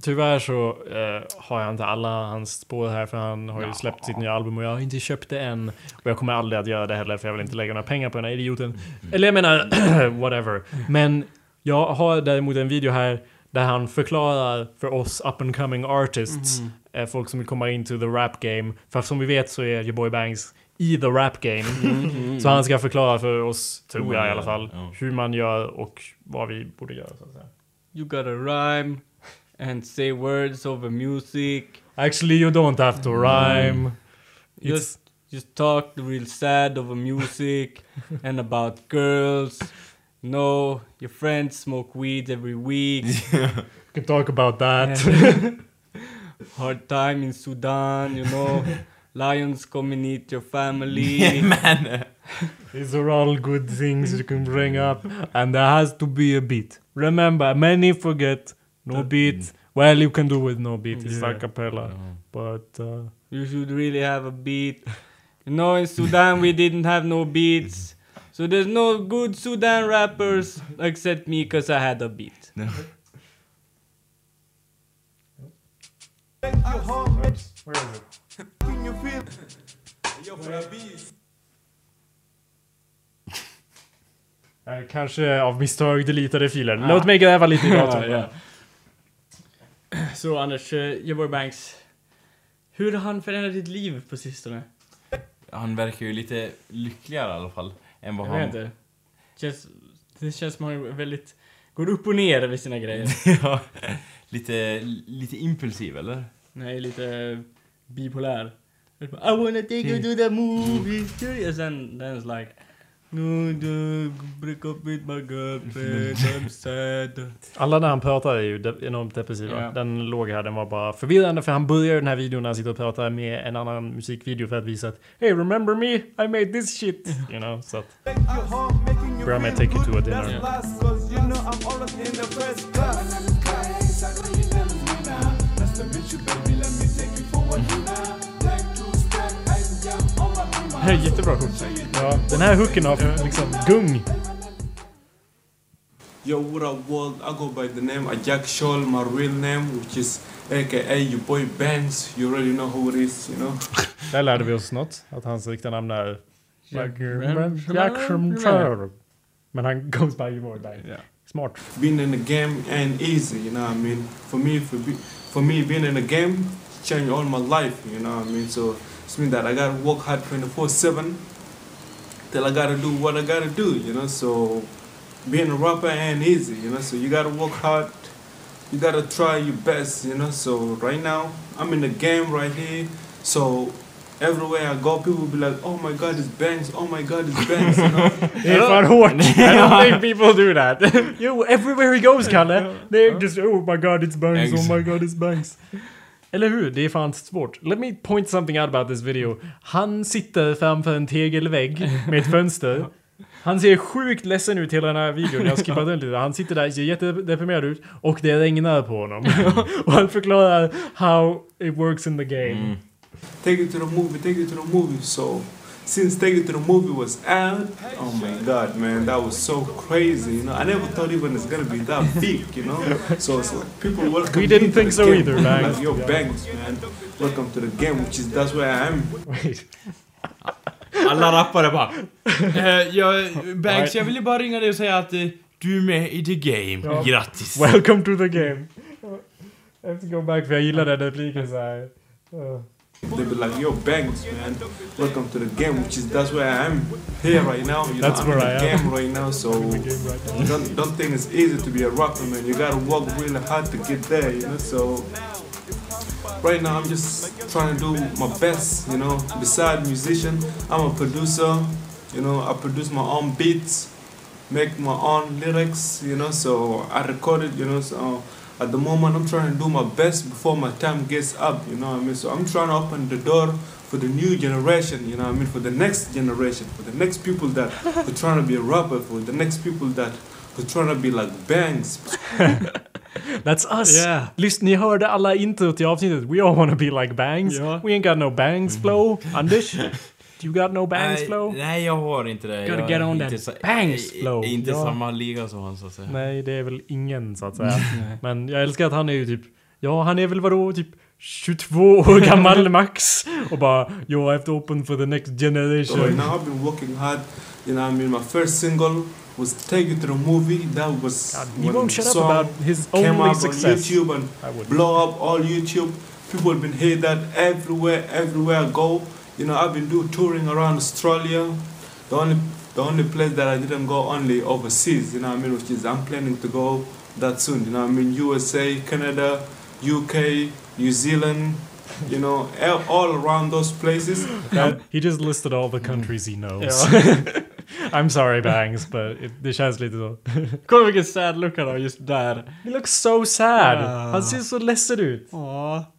Speaker 1: Tyvärr så eh, har jag inte alla hans spår här för han har ju släppt sitt nya album och jag har inte köpt det än. Och jag kommer aldrig att göra det heller för jag vill inte lägga några pengar på den här idioten. Eller jag menar, [CLEARS THROAT] whatever. Men jag har däremot en video här där han förklarar för oss up and coming artists, eh, folk som vill komma into the rap game. För som vi vet så är ju Boy Banks i the rap game. Så han ska förklara för oss, tror jag i alla fall,
Speaker 2: Ja.
Speaker 1: hur man gör och vad vi borde göra. Så att säga.
Speaker 3: You gotta rhyme and say words over music.
Speaker 1: Actually, you don't have to rhyme. Mm. It's,
Speaker 3: Just just talk real sad over music [LAUGHS] and about girls. No, your friends smoke weed every week. [LAUGHS]
Speaker 1: we can talk about that. [LAUGHS]
Speaker 3: Hard time in Sudan, you know. Lions come and eat your family.
Speaker 2: Men!
Speaker 1: These are all good things you can bring up, and there has to be a beat. Remember, many forget no beat. Mm. Well, you can do with no beat. It's
Speaker 3: Yeah.
Speaker 1: a cappella, but uh,
Speaker 3: You should really have a beat. You know, in Sudan we didn't have no beats. So there's no good Sudan rappers except me because I had a beat.
Speaker 7: Take you home, can you feel? Yo, for the bees.
Speaker 1: jag kanske av misstag deletade filen. Låt ah. mig gräva lite i datorn. [LAUGHS] [CLEARS THROAT]
Speaker 3: Så Anders, uh, Joboy Banks. Hur har han förändrat ditt liv på sistone?
Speaker 2: Han verkar ju lite lyckligare i alla fall. Än vad
Speaker 3: Jag
Speaker 2: han...
Speaker 3: vet inte. Känns, det känns som han är väldigt... Går upp och ner med sina grejer. [LAUGHS]
Speaker 2: ja, lite, lite impulsiv eller?
Speaker 3: Nej, lite bipolär. I wanna take you to the movies. Sen, then it's like... Break up with my girlfriend, I'm [LAUGHS] sad.
Speaker 1: Alla när han pratar är ju de- enormt depressiva.
Speaker 3: Ja.
Speaker 1: Den låg här, den var bara förvirrande för han börjar den här videon när han sitter och pratar med en annan musikvideo för att visa att Hey remember me? I made this shit! [LAUGHS] You know, så att may
Speaker 7: feel
Speaker 1: take you to a dinner.
Speaker 7: That's
Speaker 1: här är jättebra hook. Ja, den här hooken har liksom gung.
Speaker 7: Yo, what up, world? I go by the name of Jack Scholl, my real name, which is aka your boy Banks. You already know who it is, you know. [LAUGHS]
Speaker 1: Där lärde vi oss något. Att hans riktiga namn är
Speaker 3: Jack-
Speaker 1: Turtle. Men han goes by your Bank.
Speaker 3: Ja.
Speaker 1: Smart.
Speaker 7: Being in the game ain't easy, you know what I mean? For me, for, be, for me, being in the game changed all my life, you know what I mean? So it's mean that I gotta work hard 24-7 till I gotta do what I gotta do, you know? So being a rapper ain't easy, you know? So you gotta work hard, you gotta try your best, you know? So right now, I'm in the game right here, so everywhere I go, people will be like, oh my god, it's Banks, oh my god, it's Banks, you know?
Speaker 1: Det är fan. I don't think people do that. [LAUGHS] Yo, everywhere he goes, Kalle. They're just oh my god it's Banks, oh my god it's Banks. [LAUGHS] Eller hur? Det är fan svårt. Let me point something out about this video. Han sitter framför en tegelvägg med ett fönster. Han ser sjukt ledsen ut hela den här videon. Jag har skippat den lite. Han sitter där, ser jättedeprimerad ut och det regnar på honom. [LAUGHS] och han förklarar how it works in the game.
Speaker 7: take it to the movie, take it to the movie. So since Take It to the Movie was out, oh my god, man, that was so crazy. You know, I never thought even it's gonna be that big. You know, so it's like people welcome.
Speaker 1: We didn't think so
Speaker 7: game.
Speaker 1: either, Banks.
Speaker 7: Like yo, Banks, man, welcome to the game, which is that's where I am.
Speaker 1: Wait. [LAUGHS]
Speaker 2: Alla rappare bara... [LAUGHS] Eh, jag, Banks, jag ville bara ringa dig och säga att eh, du är med i the game.
Speaker 1: Ja.
Speaker 2: Grattis!
Speaker 1: Welcome to the game. I have to go back för jag gillar den repliken såhär. Uh.
Speaker 7: They be like, yo, Banks, man, welcome to the game, which is that's where I am here right now. You
Speaker 1: That's
Speaker 7: know, I'm
Speaker 1: where
Speaker 7: in
Speaker 1: I
Speaker 7: the
Speaker 1: am.
Speaker 7: game right now, so don't don't think it's easy to be a rapper, man. You gotta work really hard to get there, you know. So right now, I'm just trying to do my best, you know. Besides musician, I'm a producer. You know, I produce my own beats, make my own lyrics, you know. So I record it, you know. So at the moment, I'm trying to do my best before my time gets up, you know what I mean. So I'm trying to open the door for the new generation, you know what I mean, for the next generation, for the next people that [LAUGHS] are trying to be a rapper, for the next people that are trying to be like Banks. [LAUGHS]
Speaker 1: That's us!
Speaker 3: Yeah.
Speaker 1: Lyssna, ni hörde alla intro till avsnittet. We all wanna be like Bangs.
Speaker 3: Ja.
Speaker 1: We ain't got no Bangs flow. Mm-hmm. Anders? [LAUGHS] You got no Bangs
Speaker 2: nej,
Speaker 1: flow?
Speaker 2: nej, jag har inte det.
Speaker 3: Gotta
Speaker 2: jag
Speaker 3: get on that
Speaker 2: sa-
Speaker 3: Banks
Speaker 2: i-
Speaker 3: flow.
Speaker 2: Inte
Speaker 1: Ja.
Speaker 2: samma liga som han så att säga.
Speaker 1: Nej, det är väl ingen så att säga. Men jag älskar att han är ju typ Ja, han är väl vadå, typ 22 år gammal [LAUGHS] max. Och bara, yo, I have to open for the next
Speaker 7: So
Speaker 1: generation.
Speaker 7: right now I've been working hard. You know, I mean, my first single was "Take You to the Movie." That was
Speaker 1: God, he won't shut up about his
Speaker 7: came
Speaker 1: only
Speaker 7: out
Speaker 1: success.
Speaker 7: on YouTube and
Speaker 1: I would.
Speaker 7: blow up all YouTube. People have been hearing that everywhere, everywhere I go. You know, I've been doing touring around Australia. The only, the only place that I didn't go only overseas. You know, what I mean, which is I'm planning to go that soon. You know, what I mean, USA, Canada, UK, New Zealand. You know, all- all around those places.
Speaker 1: That, [LAUGHS] he just listed all the countries he knows. [LAUGHS] I'm sorry Bangs, but it, det känns lite så.
Speaker 3: Kolla vilken sad look han har just där.
Speaker 1: He looks so sad.
Speaker 3: Ah.
Speaker 1: Han ser så ledsen ut.
Speaker 3: Ja.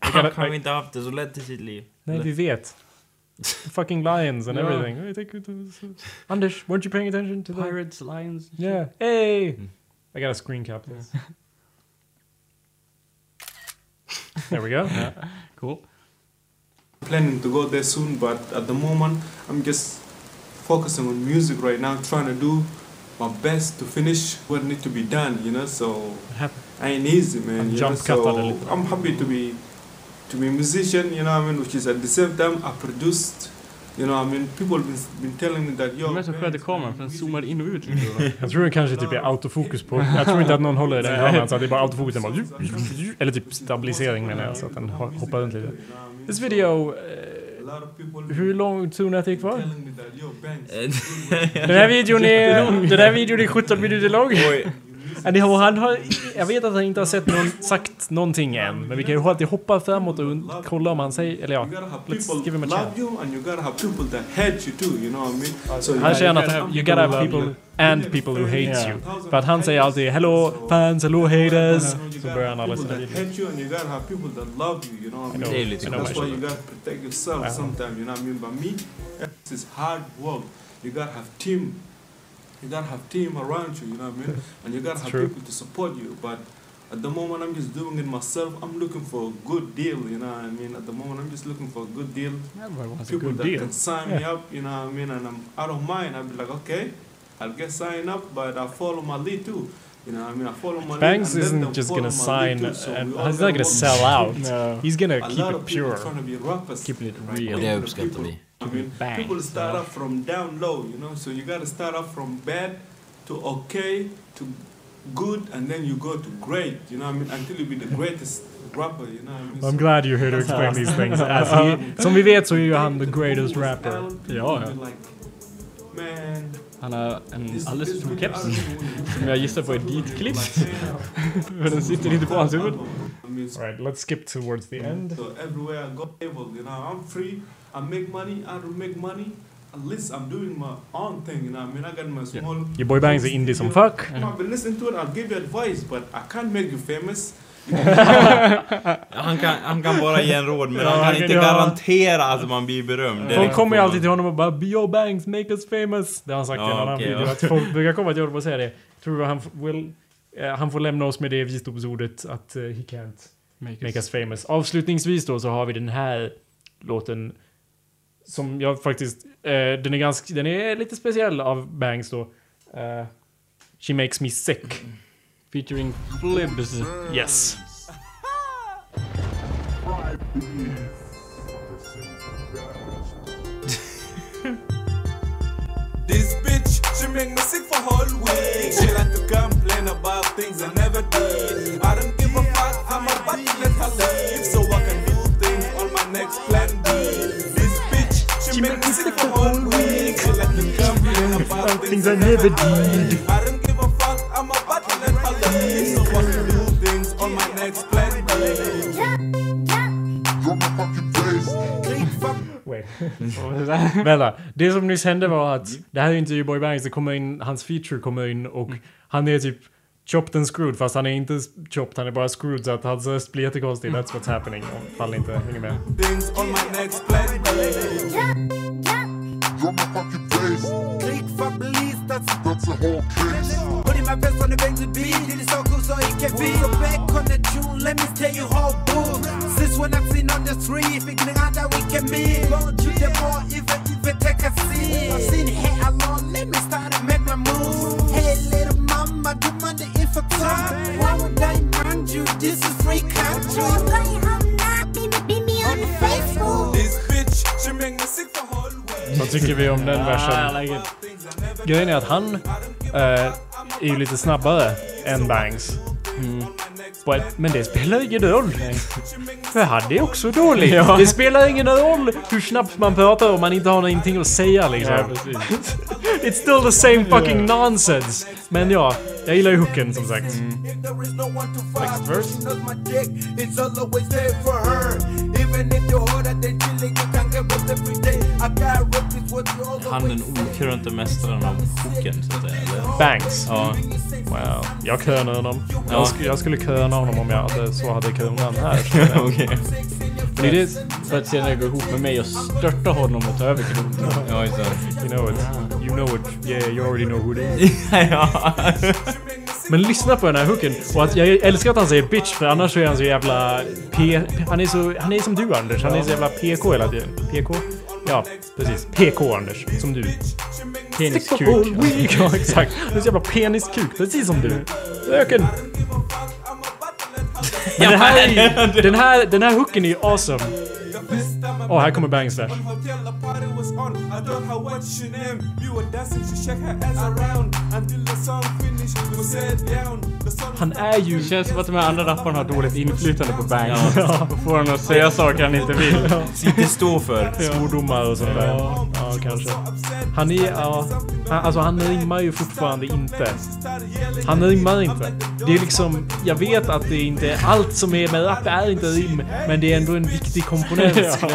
Speaker 2: Han kan ju inte haft det så lätt i sitt liv.
Speaker 1: Nej, vi vet. Fucking lions and
Speaker 3: Ja.
Speaker 1: everything. I think it was- Anders, weren't you paying attention to that?
Speaker 3: Pirates, Lions.
Speaker 1: Yeah. Hey! Mm. I got a screen cap this. [LAUGHS] There we go.
Speaker 3: Cool.
Speaker 7: planning to go there soon, but at the moment, I'm just focusing on music right now, trying to do my best to finish what need to be done, you know. So
Speaker 1: Hap-
Speaker 7: ain't easy, man.
Speaker 1: I'm
Speaker 7: You know?
Speaker 1: jump
Speaker 7: So
Speaker 1: cut a little.
Speaker 7: I'm happy to be to be a musician, you know. what I mean, which is at the same time I produced. You know, what I mean, people been been telling me that yo.
Speaker 3: De är så sköter kameran för den zoomar in och ut. [LAUGHS]
Speaker 1: Jag tror det kanske typ är autofokus på... Jag tror inte att någon håller i den kameran så att det är bara autofokus. Den bara... Eller typ stabilisering menar jag, så att den ho- hoppar runt lite. This video...
Speaker 7: A lot of people
Speaker 1: hur lång är det kvar?
Speaker 7: telling me that yo, Banks.
Speaker 2: Eh,
Speaker 1: Den här videon är... Den här videon är 17 minuter lång. Har- Han har, jag vet att han inte har sett någon, sagt någonting än, men vi kan ju alltid hoppa framåt och kolla om han säger... Eller ja, let's give him a
Speaker 7: love
Speaker 1: chance.
Speaker 7: you and you gotta have people that hate you too, you know what I mean? So
Speaker 1: Han känner att you gotta have people and people who hates you. För att han säger alltid 'Hello fans, hello haters' Så börjar han alla sina
Speaker 7: hate know,
Speaker 2: Det är lite
Speaker 7: That's why you gotta protect yourself
Speaker 1: Wow.
Speaker 7: sometimes, you know what I mean? But me, this is hard work. You gotta have team. You gotta have team around you, you know what I mean? And you gotta have
Speaker 1: true.
Speaker 7: people to support you. But at the moment, I'm just doing it myself. I'm looking for a good deal, you know what I mean? At the moment, I'm just looking for a good deal.
Speaker 3: That's a
Speaker 7: People
Speaker 3: good
Speaker 7: that
Speaker 3: deal.
Speaker 7: can sign me up, you know what I mean? And I'm, I don't mind. I'll be like, okay, I'll get signed up, but I follow my lead too. You know what I mean? I follow my
Speaker 1: Banks
Speaker 7: lead. and
Speaker 1: isn't just gonna sign
Speaker 7: too, so
Speaker 1: and
Speaker 7: we all
Speaker 1: he's
Speaker 7: gotta
Speaker 1: not gonna sell out. [LAUGHS]
Speaker 3: No.
Speaker 1: He's gonna
Speaker 7: a
Speaker 1: keep
Speaker 7: lot
Speaker 1: it
Speaker 7: of
Speaker 1: pure.
Speaker 7: trying to be rappers.
Speaker 3: Keeping it
Speaker 7: right
Speaker 3: real.
Speaker 7: now.
Speaker 2: Det
Speaker 7: The
Speaker 2: uppskattar
Speaker 7: people-
Speaker 2: vi.
Speaker 7: I mean,
Speaker 3: Bang.
Speaker 7: people start off from down low, you know. So you got to start off from bad to okay to good, and then you go to great. You know what I mean? Until you be the greatest rapper. You know what I mean?
Speaker 1: I'm glad you're here to explain these things. [LAUGHS] As he, som vi vet så är ju han the greatest rapper.
Speaker 7: Ja,
Speaker 3: Ja, ja.
Speaker 7: Like, man,
Speaker 3: Han har en
Speaker 7: this,
Speaker 3: alldeles
Speaker 7: this
Speaker 3: för stor
Speaker 7: really
Speaker 3: keps.
Speaker 7: ugly. [LAUGHS]
Speaker 3: Som jag gissar på är ditklippt.
Speaker 7: Like,
Speaker 3: För [LAUGHS] den sitter inte på hans huvud.
Speaker 1: Alright, let's skip towards the end.
Speaker 7: So everywhere I go, able, you know, I'm free. I make money. I don't make money. At least I'm doing my own thing. You know, I mean, I got my small.
Speaker 1: Your boy Bangs är indie som fuck.
Speaker 7: You know, I've been listening to it. I'll give you advice, but I can't make you famous. [LAUGHS]
Speaker 2: Han kan, han kan bara ge en råd, men
Speaker 1: Ja,
Speaker 2: han kan
Speaker 1: kan-
Speaker 2: inte
Speaker 1: ja.
Speaker 2: garantera att man blir berömd.
Speaker 1: Folk
Speaker 2: liksom
Speaker 1: kommer ju alltid till honom och bara Yo Bangs, make us famous. Det har han sagt i en
Speaker 2: Ja,
Speaker 1: annan
Speaker 2: okej,
Speaker 1: video.
Speaker 2: ja.
Speaker 1: Att folk brukar komma till honom och säga det. Tror du han will, eh, han får lämna oss med det visdomsordet att eh, he can't make us famous. Avslutningsvis då så har vi den här låten som jag faktiskt, eh, den är ganska, den är lite speciell av Bangs då. Eh, She makes me sick.
Speaker 3: Featuring Flibs.
Speaker 1: Yes.
Speaker 7: This bitch, she make me sick for whole week. She like to complain about things I never did. I don't give a fuck, I'm about to let her live. So I can do things on my next plan she, make me sick for whole week. About things I never did. I don't give a fuck, I'm about to let her. So I can do things on my next plan B.
Speaker 1: Wait. Vänta, det som nyss hände var att det här är inte Boy Bangs, det kommer in, hans feature kommer in och han är typ chopped and screwed fast han är inte chopped, han är bara screwed så att hans röst blir jättekonstig. That's what's happening. Fall inte, hänger med.
Speaker 8: I've seen alone, let me start and make my moves. Hey, little my demand if I come. Why would I mind you? This is free country.
Speaker 1: Vad tycker vi om den versen? Grejen är att han eh, är ju lite snabbare än Bangs. But, men det spelar ingen roll. För han är också dålig.
Speaker 3: Ja.
Speaker 1: Det spelar ingen roll hur snabbt man pratar om man inte har någonting att säga liksom.
Speaker 3: Ja. [LAUGHS]
Speaker 1: It's still the same fucking nonsense. Men ja, jag gillar ju hooken som sagt.
Speaker 8: If there is no one to find,
Speaker 1: Next verse.
Speaker 8: she knows my dick is always there for her. Even if you're harder than chilling, you can get with every day.
Speaker 2: Han den okrönte mästaren av hooken, så att säga, eller?
Speaker 1: Banks.
Speaker 2: Ja.
Speaker 1: Wow. Jag krönar honom.
Speaker 2: Ja.
Speaker 1: Jag, sk jag skulle kröna honom om jag hade, så hade kronan här. [LAUGHS]
Speaker 2: Okej.
Speaker 1: Men det är det,
Speaker 3: För att senare gå ihop med mig och störta honom och ta över kronan. [LAUGHS]
Speaker 2: Ja, just
Speaker 1: you know it. You know it. Yeah, you already know who it is. [LAUGHS]
Speaker 2: ja.
Speaker 1: Men lyssna på den här hooken. Och att jag älskar att han säger bitch för annars så är han så jävla P... Han är, så, han är som du Anders. Han är så jävla PK hela tiden. PK? Ja, precis. PK Anders. Som du. Peniskuk. [LAUGHS] ja, exakt. Han är så jävla peniskuk. Precis som du. Öken. Men den här, är, den här, den här hooken är ju awesome. Åh, här kommer.
Speaker 7: The sun
Speaker 1: Han är ju...
Speaker 3: Det känns som att de här andra rapparna har dåligt inflytande på Banks. Ja. [LAUGHS] Och får honom att säga saker han inte vill.
Speaker 2: Inte stå för.
Speaker 1: Svordomar och sånt där. Ja, kanske. Han är... Ja, han- alltså han rimmar ju fortfarande inte. Han rimmar inte. Det är liksom... Jag vet att det inte är... Allt som är med rap är inte rim, men det är ändå en viktig komponent skulle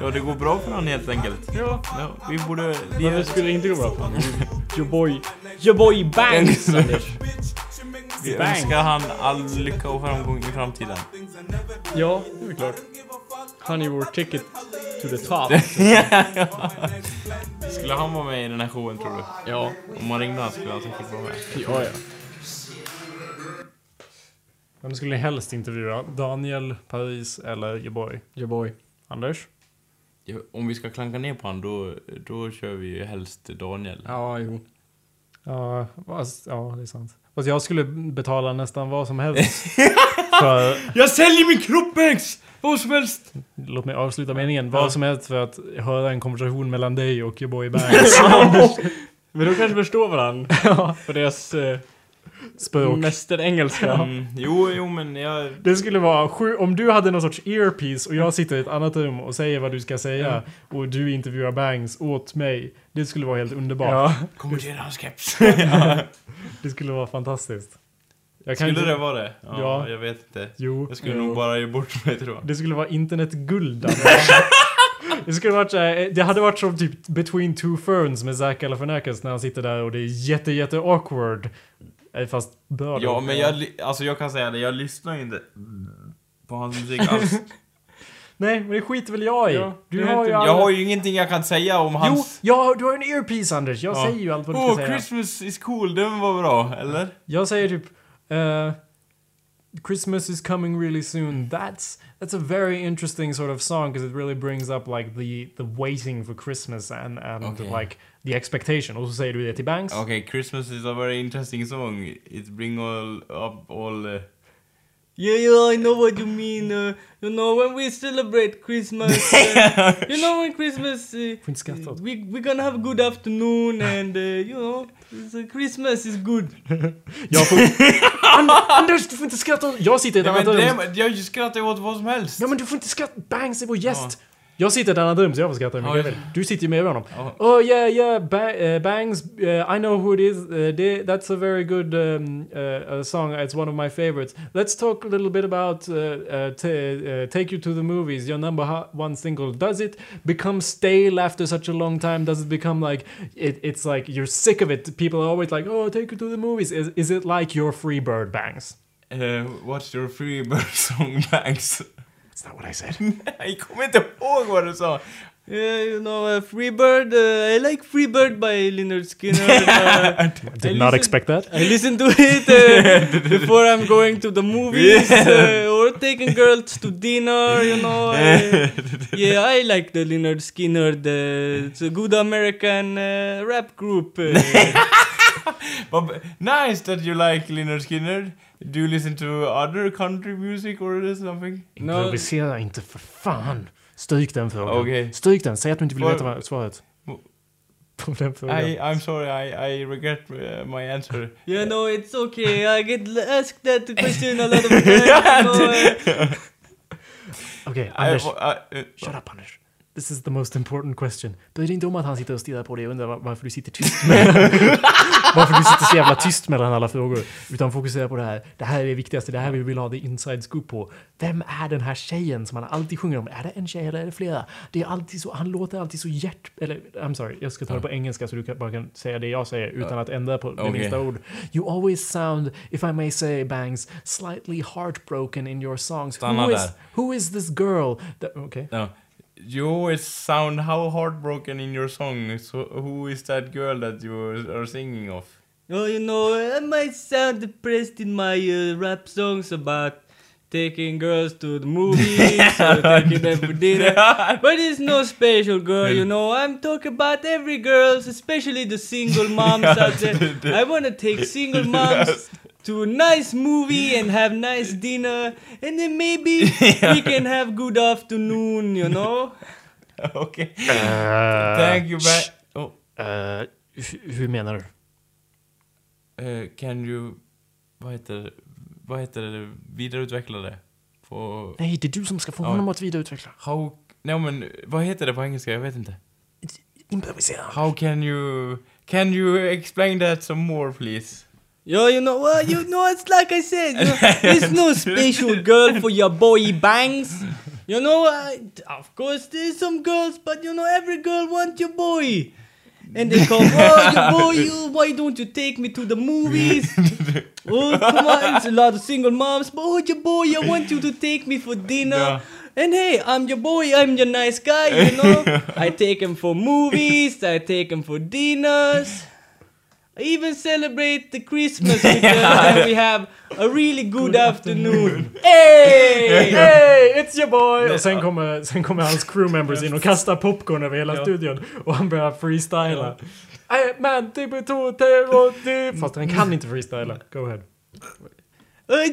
Speaker 2: Ja, det går bra för honom helt enkelt.
Speaker 3: Ja.
Speaker 2: Ja, vi borde... Vi,
Speaker 3: skulle det inte gå bra för honom? [LAUGHS] Your boy... Your boy Banks, Anders.
Speaker 2: vi
Speaker 3: Bang.
Speaker 2: önskar han all lycka och framgång i framtiden.
Speaker 3: Ja, det är klart. Han är vår ticket to the top. [LAUGHS]
Speaker 2: Skulle han vara med i den här showen tror du?
Speaker 3: Ja.
Speaker 2: Om man ringde han skulle han säkert vara med.
Speaker 3: Ja, ja.
Speaker 1: Vem skulle ni helst intervjua? Daniel, Paris eller? Your boy. Anders?
Speaker 2: Ja, Om vi ska klanka ner på han då, då kör vi ju helst Daniel.
Speaker 3: Ja, jo.
Speaker 1: Ja, fast, ja, det är sant. Fast jag skulle betala nästan vad som helst [LAUGHS] för...
Speaker 2: Jag säljer min kropp Banks! Vad som helst!
Speaker 1: Låt mig avsluta meningen. Vad som helst för att höra en konversation mellan dig och boy [LAUGHS] Banks. [LAUGHS]
Speaker 3: Men de kanske förstår varandra. För deras eh,
Speaker 1: Språk.
Speaker 3: mästerengelska.
Speaker 2: Mm, jo, jo men jag...
Speaker 1: Det skulle vara sju, om du hade någon sorts earpiece och jag sitter i ett annat rum och säger vad du ska säga och du intervjuar Bangs åt mig. Det skulle vara helt underbart.
Speaker 3: Ja.
Speaker 2: Kommentera hans keps.
Speaker 1: Det skulle vara fantastiskt. Jag kan
Speaker 2: Skulle
Speaker 1: inte-
Speaker 2: det vara det? Ja,
Speaker 1: Ja.
Speaker 2: jag vet inte.
Speaker 1: Jo.
Speaker 2: Jag skulle
Speaker 3: Jo.
Speaker 2: nog bara ge bort mig tror jag.
Speaker 1: Det skulle vara internetguld. Anders. [LAUGHS] Det skulle varit så här, det hade varit som typ Between Two Ferns med Zac Galifianakis när han sitter där och det är jätte jätte awkward. Eh, Fast då.
Speaker 2: Ja, men jag, alltså jag kan säga det, jag lyssnar ju inte på hans musik alls. [LAUGHS]
Speaker 1: Nej, men det skiter väl jag i.
Speaker 3: Ja,
Speaker 1: du har ju.
Speaker 2: Jag har ju ingenting jag kan säga om
Speaker 1: Jo,
Speaker 2: hans...
Speaker 1: ja, du har en earpiece Anders. Jag
Speaker 2: Ja.
Speaker 1: säger ju allt vad du
Speaker 2: Åh,
Speaker 1: ska säga.
Speaker 2: Christmas is cool, den var bra, eller?
Speaker 1: Jag säger typ... eh, Christmas is coming really soon. That's that's a very interesting sort of song because it really brings up like the the waiting for Christmas and and
Speaker 2: Okej.
Speaker 1: like the expectation. Och så säger du det till Banks.
Speaker 2: Okay, Christmas is a very interesting song. It bring all up all... Uh,
Speaker 3: Yeah, yeah, I know what you mean. Uh, you know, when we celebrate Christmas, [LAUGHS] uh, you know, when Christmas, uh, we we're gonna have a good afternoon, [LAUGHS] and uh, you know, it's, uh, Christmas is good. [LAUGHS]
Speaker 1: Jag får... An Anders, du får inte skratta. Jag sitter i ett
Speaker 2: ja,
Speaker 1: annat rum.
Speaker 2: jag skrattar ju åt vad som helst.
Speaker 1: Ja men du får inte skratta. Banks är vår gäst. Jag sitter ett annat rum så jag får skratta hur mycket
Speaker 2: Ja,
Speaker 1: jag vill. Du sitter ju med honom. Oh yeah yeah ba uh, Bangs uh, I know who it is. Uh, they, that's a very good um, uh, uh, song. It's one of my favorites. Let's talk a little bit about uh, uh, uh, Take You to the Movies. Your number one single. Does it become stale after such a long time? Does it become like it, it's like you're sick of it? People are always like, oh, Take You to the Movies. Is, is it like your Free Bird Bangs?
Speaker 2: Uh, what's your free bird [LAUGHS] song, Banks?
Speaker 1: That's not what I said. [LAUGHS]
Speaker 2: Jag kommer inte ihåg vad du sa.
Speaker 3: Yeah, you know, uh, Freebird. Uh, I like Freebird by Leonard Skinner. [LAUGHS] Uh,
Speaker 1: Did
Speaker 3: I
Speaker 1: not
Speaker 3: listen-
Speaker 1: expect that.
Speaker 3: I listen to it uh, [LAUGHS] before I'm going to the movies uh, or taking girls to dinner, you know. uh, yeah, I like the Leonard Skinner. The, it's a good American uh, rap group. [LAUGHS]
Speaker 2: But nice that you like Lynyrd Skinner. Do you listen to other country music or something?
Speaker 3: no,
Speaker 1: Improvisera inte för fan. Stryk den frågan.
Speaker 2: Okej.
Speaker 1: Stryk den. Säg att du inte vill
Speaker 2: Vad-
Speaker 1: veta vad svaret. På den frågan.
Speaker 2: I, I'm sorry, I, I regret uh, my answer.
Speaker 3: you know, it's okay. I get asked that [LAUGHS] question a lot of times. Uh, [LAUGHS]
Speaker 1: Okej,
Speaker 2: I,
Speaker 1: Anders.
Speaker 2: uh, uh,
Speaker 1: Shut up Anders. This is the most important question. Bry dig inte om att han sitter och stirrar på dig och undrar var- varför du sitter tyst med [LAUGHS] Varför du sitter så jävla tyst mellan alla frågor. Utan fokusera på det här. Det här är det viktigaste. Det här vi vill ha the inside scoop på. Vem är den här tjejen som han alltid sjunger om? Är det en tjej eller är det flera? Det är alltid så, han låter alltid så hjärt... Eller, I'm sorry, jag ska ta det på engelska så du kan, bara kan säga det jag säger utan att ändra på det
Speaker 2: Okej.
Speaker 1: minsta ord. You always sound, if I may say, Bangs, slightly heartbroken in your songs.
Speaker 2: Stanna
Speaker 1: who, is,
Speaker 2: där.
Speaker 1: who is this girl? that- Okay.
Speaker 2: no. You always sound how heartbroken in your song. So who is that girl that you are singing of?
Speaker 3: Oh, you know, I might sound depressed in my uh, rap songs about taking girls to the movies or [LAUGHS] taking them for dinner. [LAUGHS] But it's no special girl, you know. I'm talking about every girls, especially the single [LAUGHS] moms out there. I want to take single moms to a nice movie and have nice dinner, and then maybe [LAUGHS] we can have good afternoon, you know. [LAUGHS]
Speaker 2: okay.
Speaker 1: Uh,
Speaker 2: Thank you, back. Oh,
Speaker 1: Uh, hu- hur menar du?
Speaker 2: uh, can you... Vad heter det? Vad heter det? Vidareutveckla det? På...
Speaker 1: Nej, det är du som ska få honom att vidareutveckla.
Speaker 2: How... Nej men, vad heter det på engelska? Jag vet inte.
Speaker 1: Improvisera.
Speaker 2: How can you... Can you explain that some more, please?
Speaker 3: Yo, you know what? You know, it's like I said. You know, there's no [LAUGHS] special girl for your boy bangs. You know, I, of course there's some girls, but you know, every girl wants your boy. And they come, oh, your boy, [LAUGHS] you, why don't you take me to the movies? [LAUGHS] oh, come on, it's a lot of single moms, but oh, your boy, I want you to take me for dinner.
Speaker 2: Yeah.
Speaker 3: And hey, I'm your boy, I'm your nice guy, you know. I take him for movies, I take him for dinners. I even celebrate the Christmas with them [LAUGHS] and we have a really good afternoon. Hey! [LAUGHS]
Speaker 1: Hey, it's your boy! Och sen kommer, sen kommer hans crew members in och kastar popcorn över hela studion. Och han börjar freestyla. Man, typ två, tre. Fast han kan inte freestyla. Go ahead.
Speaker 3: I,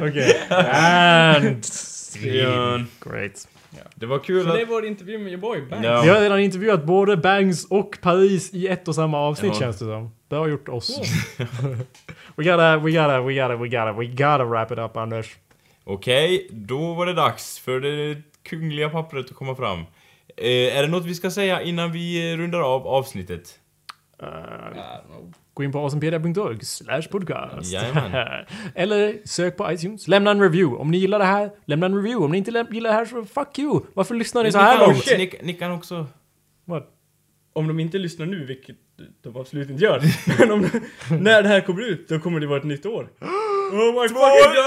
Speaker 1: Okej. And... Great.
Speaker 2: Det var kul
Speaker 3: så det är
Speaker 2: att...
Speaker 3: vår intervju med your boy, Bangs.
Speaker 2: Ja.
Speaker 1: Vi har redan intervjuat både Bangs och Paris i ett och samma avsnitt
Speaker 2: Ja.
Speaker 1: känns det som. Bra gjort oss. [LAUGHS] we gotta, we gotta, we gotta, we gotta, we gotta wrap it up Anders.
Speaker 2: Okej, då var det dags för det kungliga pappret att komma fram. Eh, är det något vi ska säga innan vi rundar av avsnittet?
Speaker 1: Gå in på awesomepedia.org slash podcast.
Speaker 2: Jajamän. [LAUGHS]
Speaker 1: Eller sök på iTunes. Lämna en review. Om ni gillar det här, lämna en review. Om ni inte gillar det här så fuck you. Varför lyssnar ni så här
Speaker 2: ni, kan
Speaker 1: långt?
Speaker 2: också, ni, ni kan också...
Speaker 1: What?
Speaker 3: Om de inte lyssnar nu, vilket de absolut inte gör. [LAUGHS] Men om, när det här kommer ut, då kommer det vara ett nytt år. Oh my fucking god!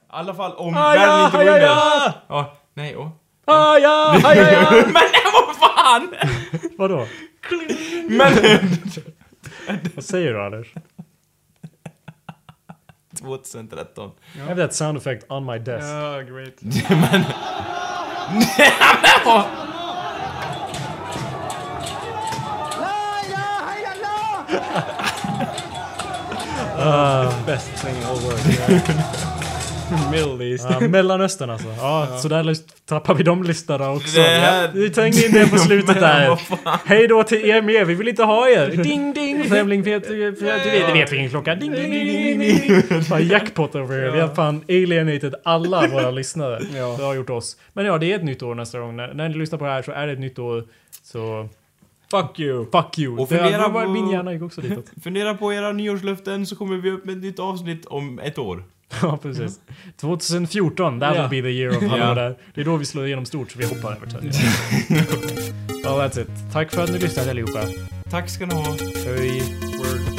Speaker 2: I alla fall om världen
Speaker 1: ja,
Speaker 2: inte
Speaker 1: ah, ja,
Speaker 2: nej, åh.
Speaker 1: Ah, ja, ah, ja, ja.
Speaker 2: Men [LAUGHS] vad fan!
Speaker 1: Vadå?
Speaker 2: Men... [LAUGHS]
Speaker 1: Vad säger du Anders?
Speaker 2: 2013.
Speaker 1: I have that sound effect on my desk.
Speaker 3: Ja, great. [LAUGHS] [LAUGHS]
Speaker 1: Best thing in all world. [LAUGHS]
Speaker 3: Middle East.
Speaker 1: Ja, Mellanöstern alltså. Ja, så där tappar vi de lyssnarna också.
Speaker 2: Det
Speaker 1: Vi trängde in det på [LAUGHS] slutet där. Hej då till er med, vi vill inte ha er. Ding ding! [LAUGHS] Du vet, det vet vilken klocka. Ding ding ding ding ding. Fan jackpot over here. Vi har fan alienated alla våra lyssnare. Det har gjort oss. Men ja, det är ett nytt år nästa gång. När, när ni lyssnar på det här så är det ett nytt år. Så
Speaker 3: Fuck you.
Speaker 1: fuck you.
Speaker 2: Och
Speaker 1: Det-
Speaker 2: fundera
Speaker 1: var-
Speaker 2: på-
Speaker 1: Min hjärna gick också ditåt.
Speaker 2: Fundera på era nyårslöften så kommer vi upp med ett nytt avsnitt om ett år. [LAUGHS]
Speaker 1: Ja, precis. 2014, that will be the year of Hallå där. Det är då vi slår igenom stort, så vi hoppar över till [LAUGHS] det. Well, that's it. Tack för att ni lyssnade allihopa.
Speaker 2: Tack ska ni ha.
Speaker 1: Hej.
Speaker 2: Word.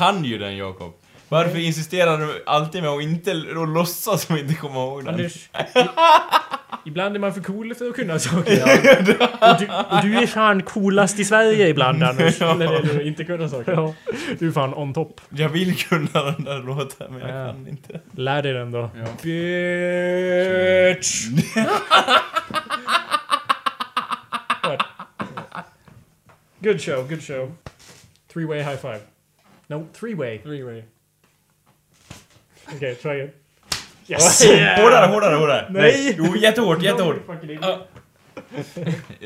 Speaker 2: Kan ju den Jakob. Varför insisterar du alltid med att inte att låtsas som inte komma ihåg den?
Speaker 1: Anders, i- ibland är man för cool för att kunna saker. Och, du, och du är fan coolast i Sverige ibland Anders. När det gäller att inte kunna saker. Du är fan on top.
Speaker 2: Jag vill kunna den där låten men jag
Speaker 1: Ja.
Speaker 2: kan inte.
Speaker 1: Lär dig den då. Bitch! [LAUGHS] What? Good show, good show. Three way high five. No, three way. Three way. Okay, try it. Yes!
Speaker 2: Hårdare, hårdare, hårdare!
Speaker 1: Nej!
Speaker 2: Jo, jättehårt, jättehårt.
Speaker 1: Fucking idiot.
Speaker 2: Ja.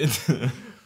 Speaker 2: [LAUGHS] [LAUGHS]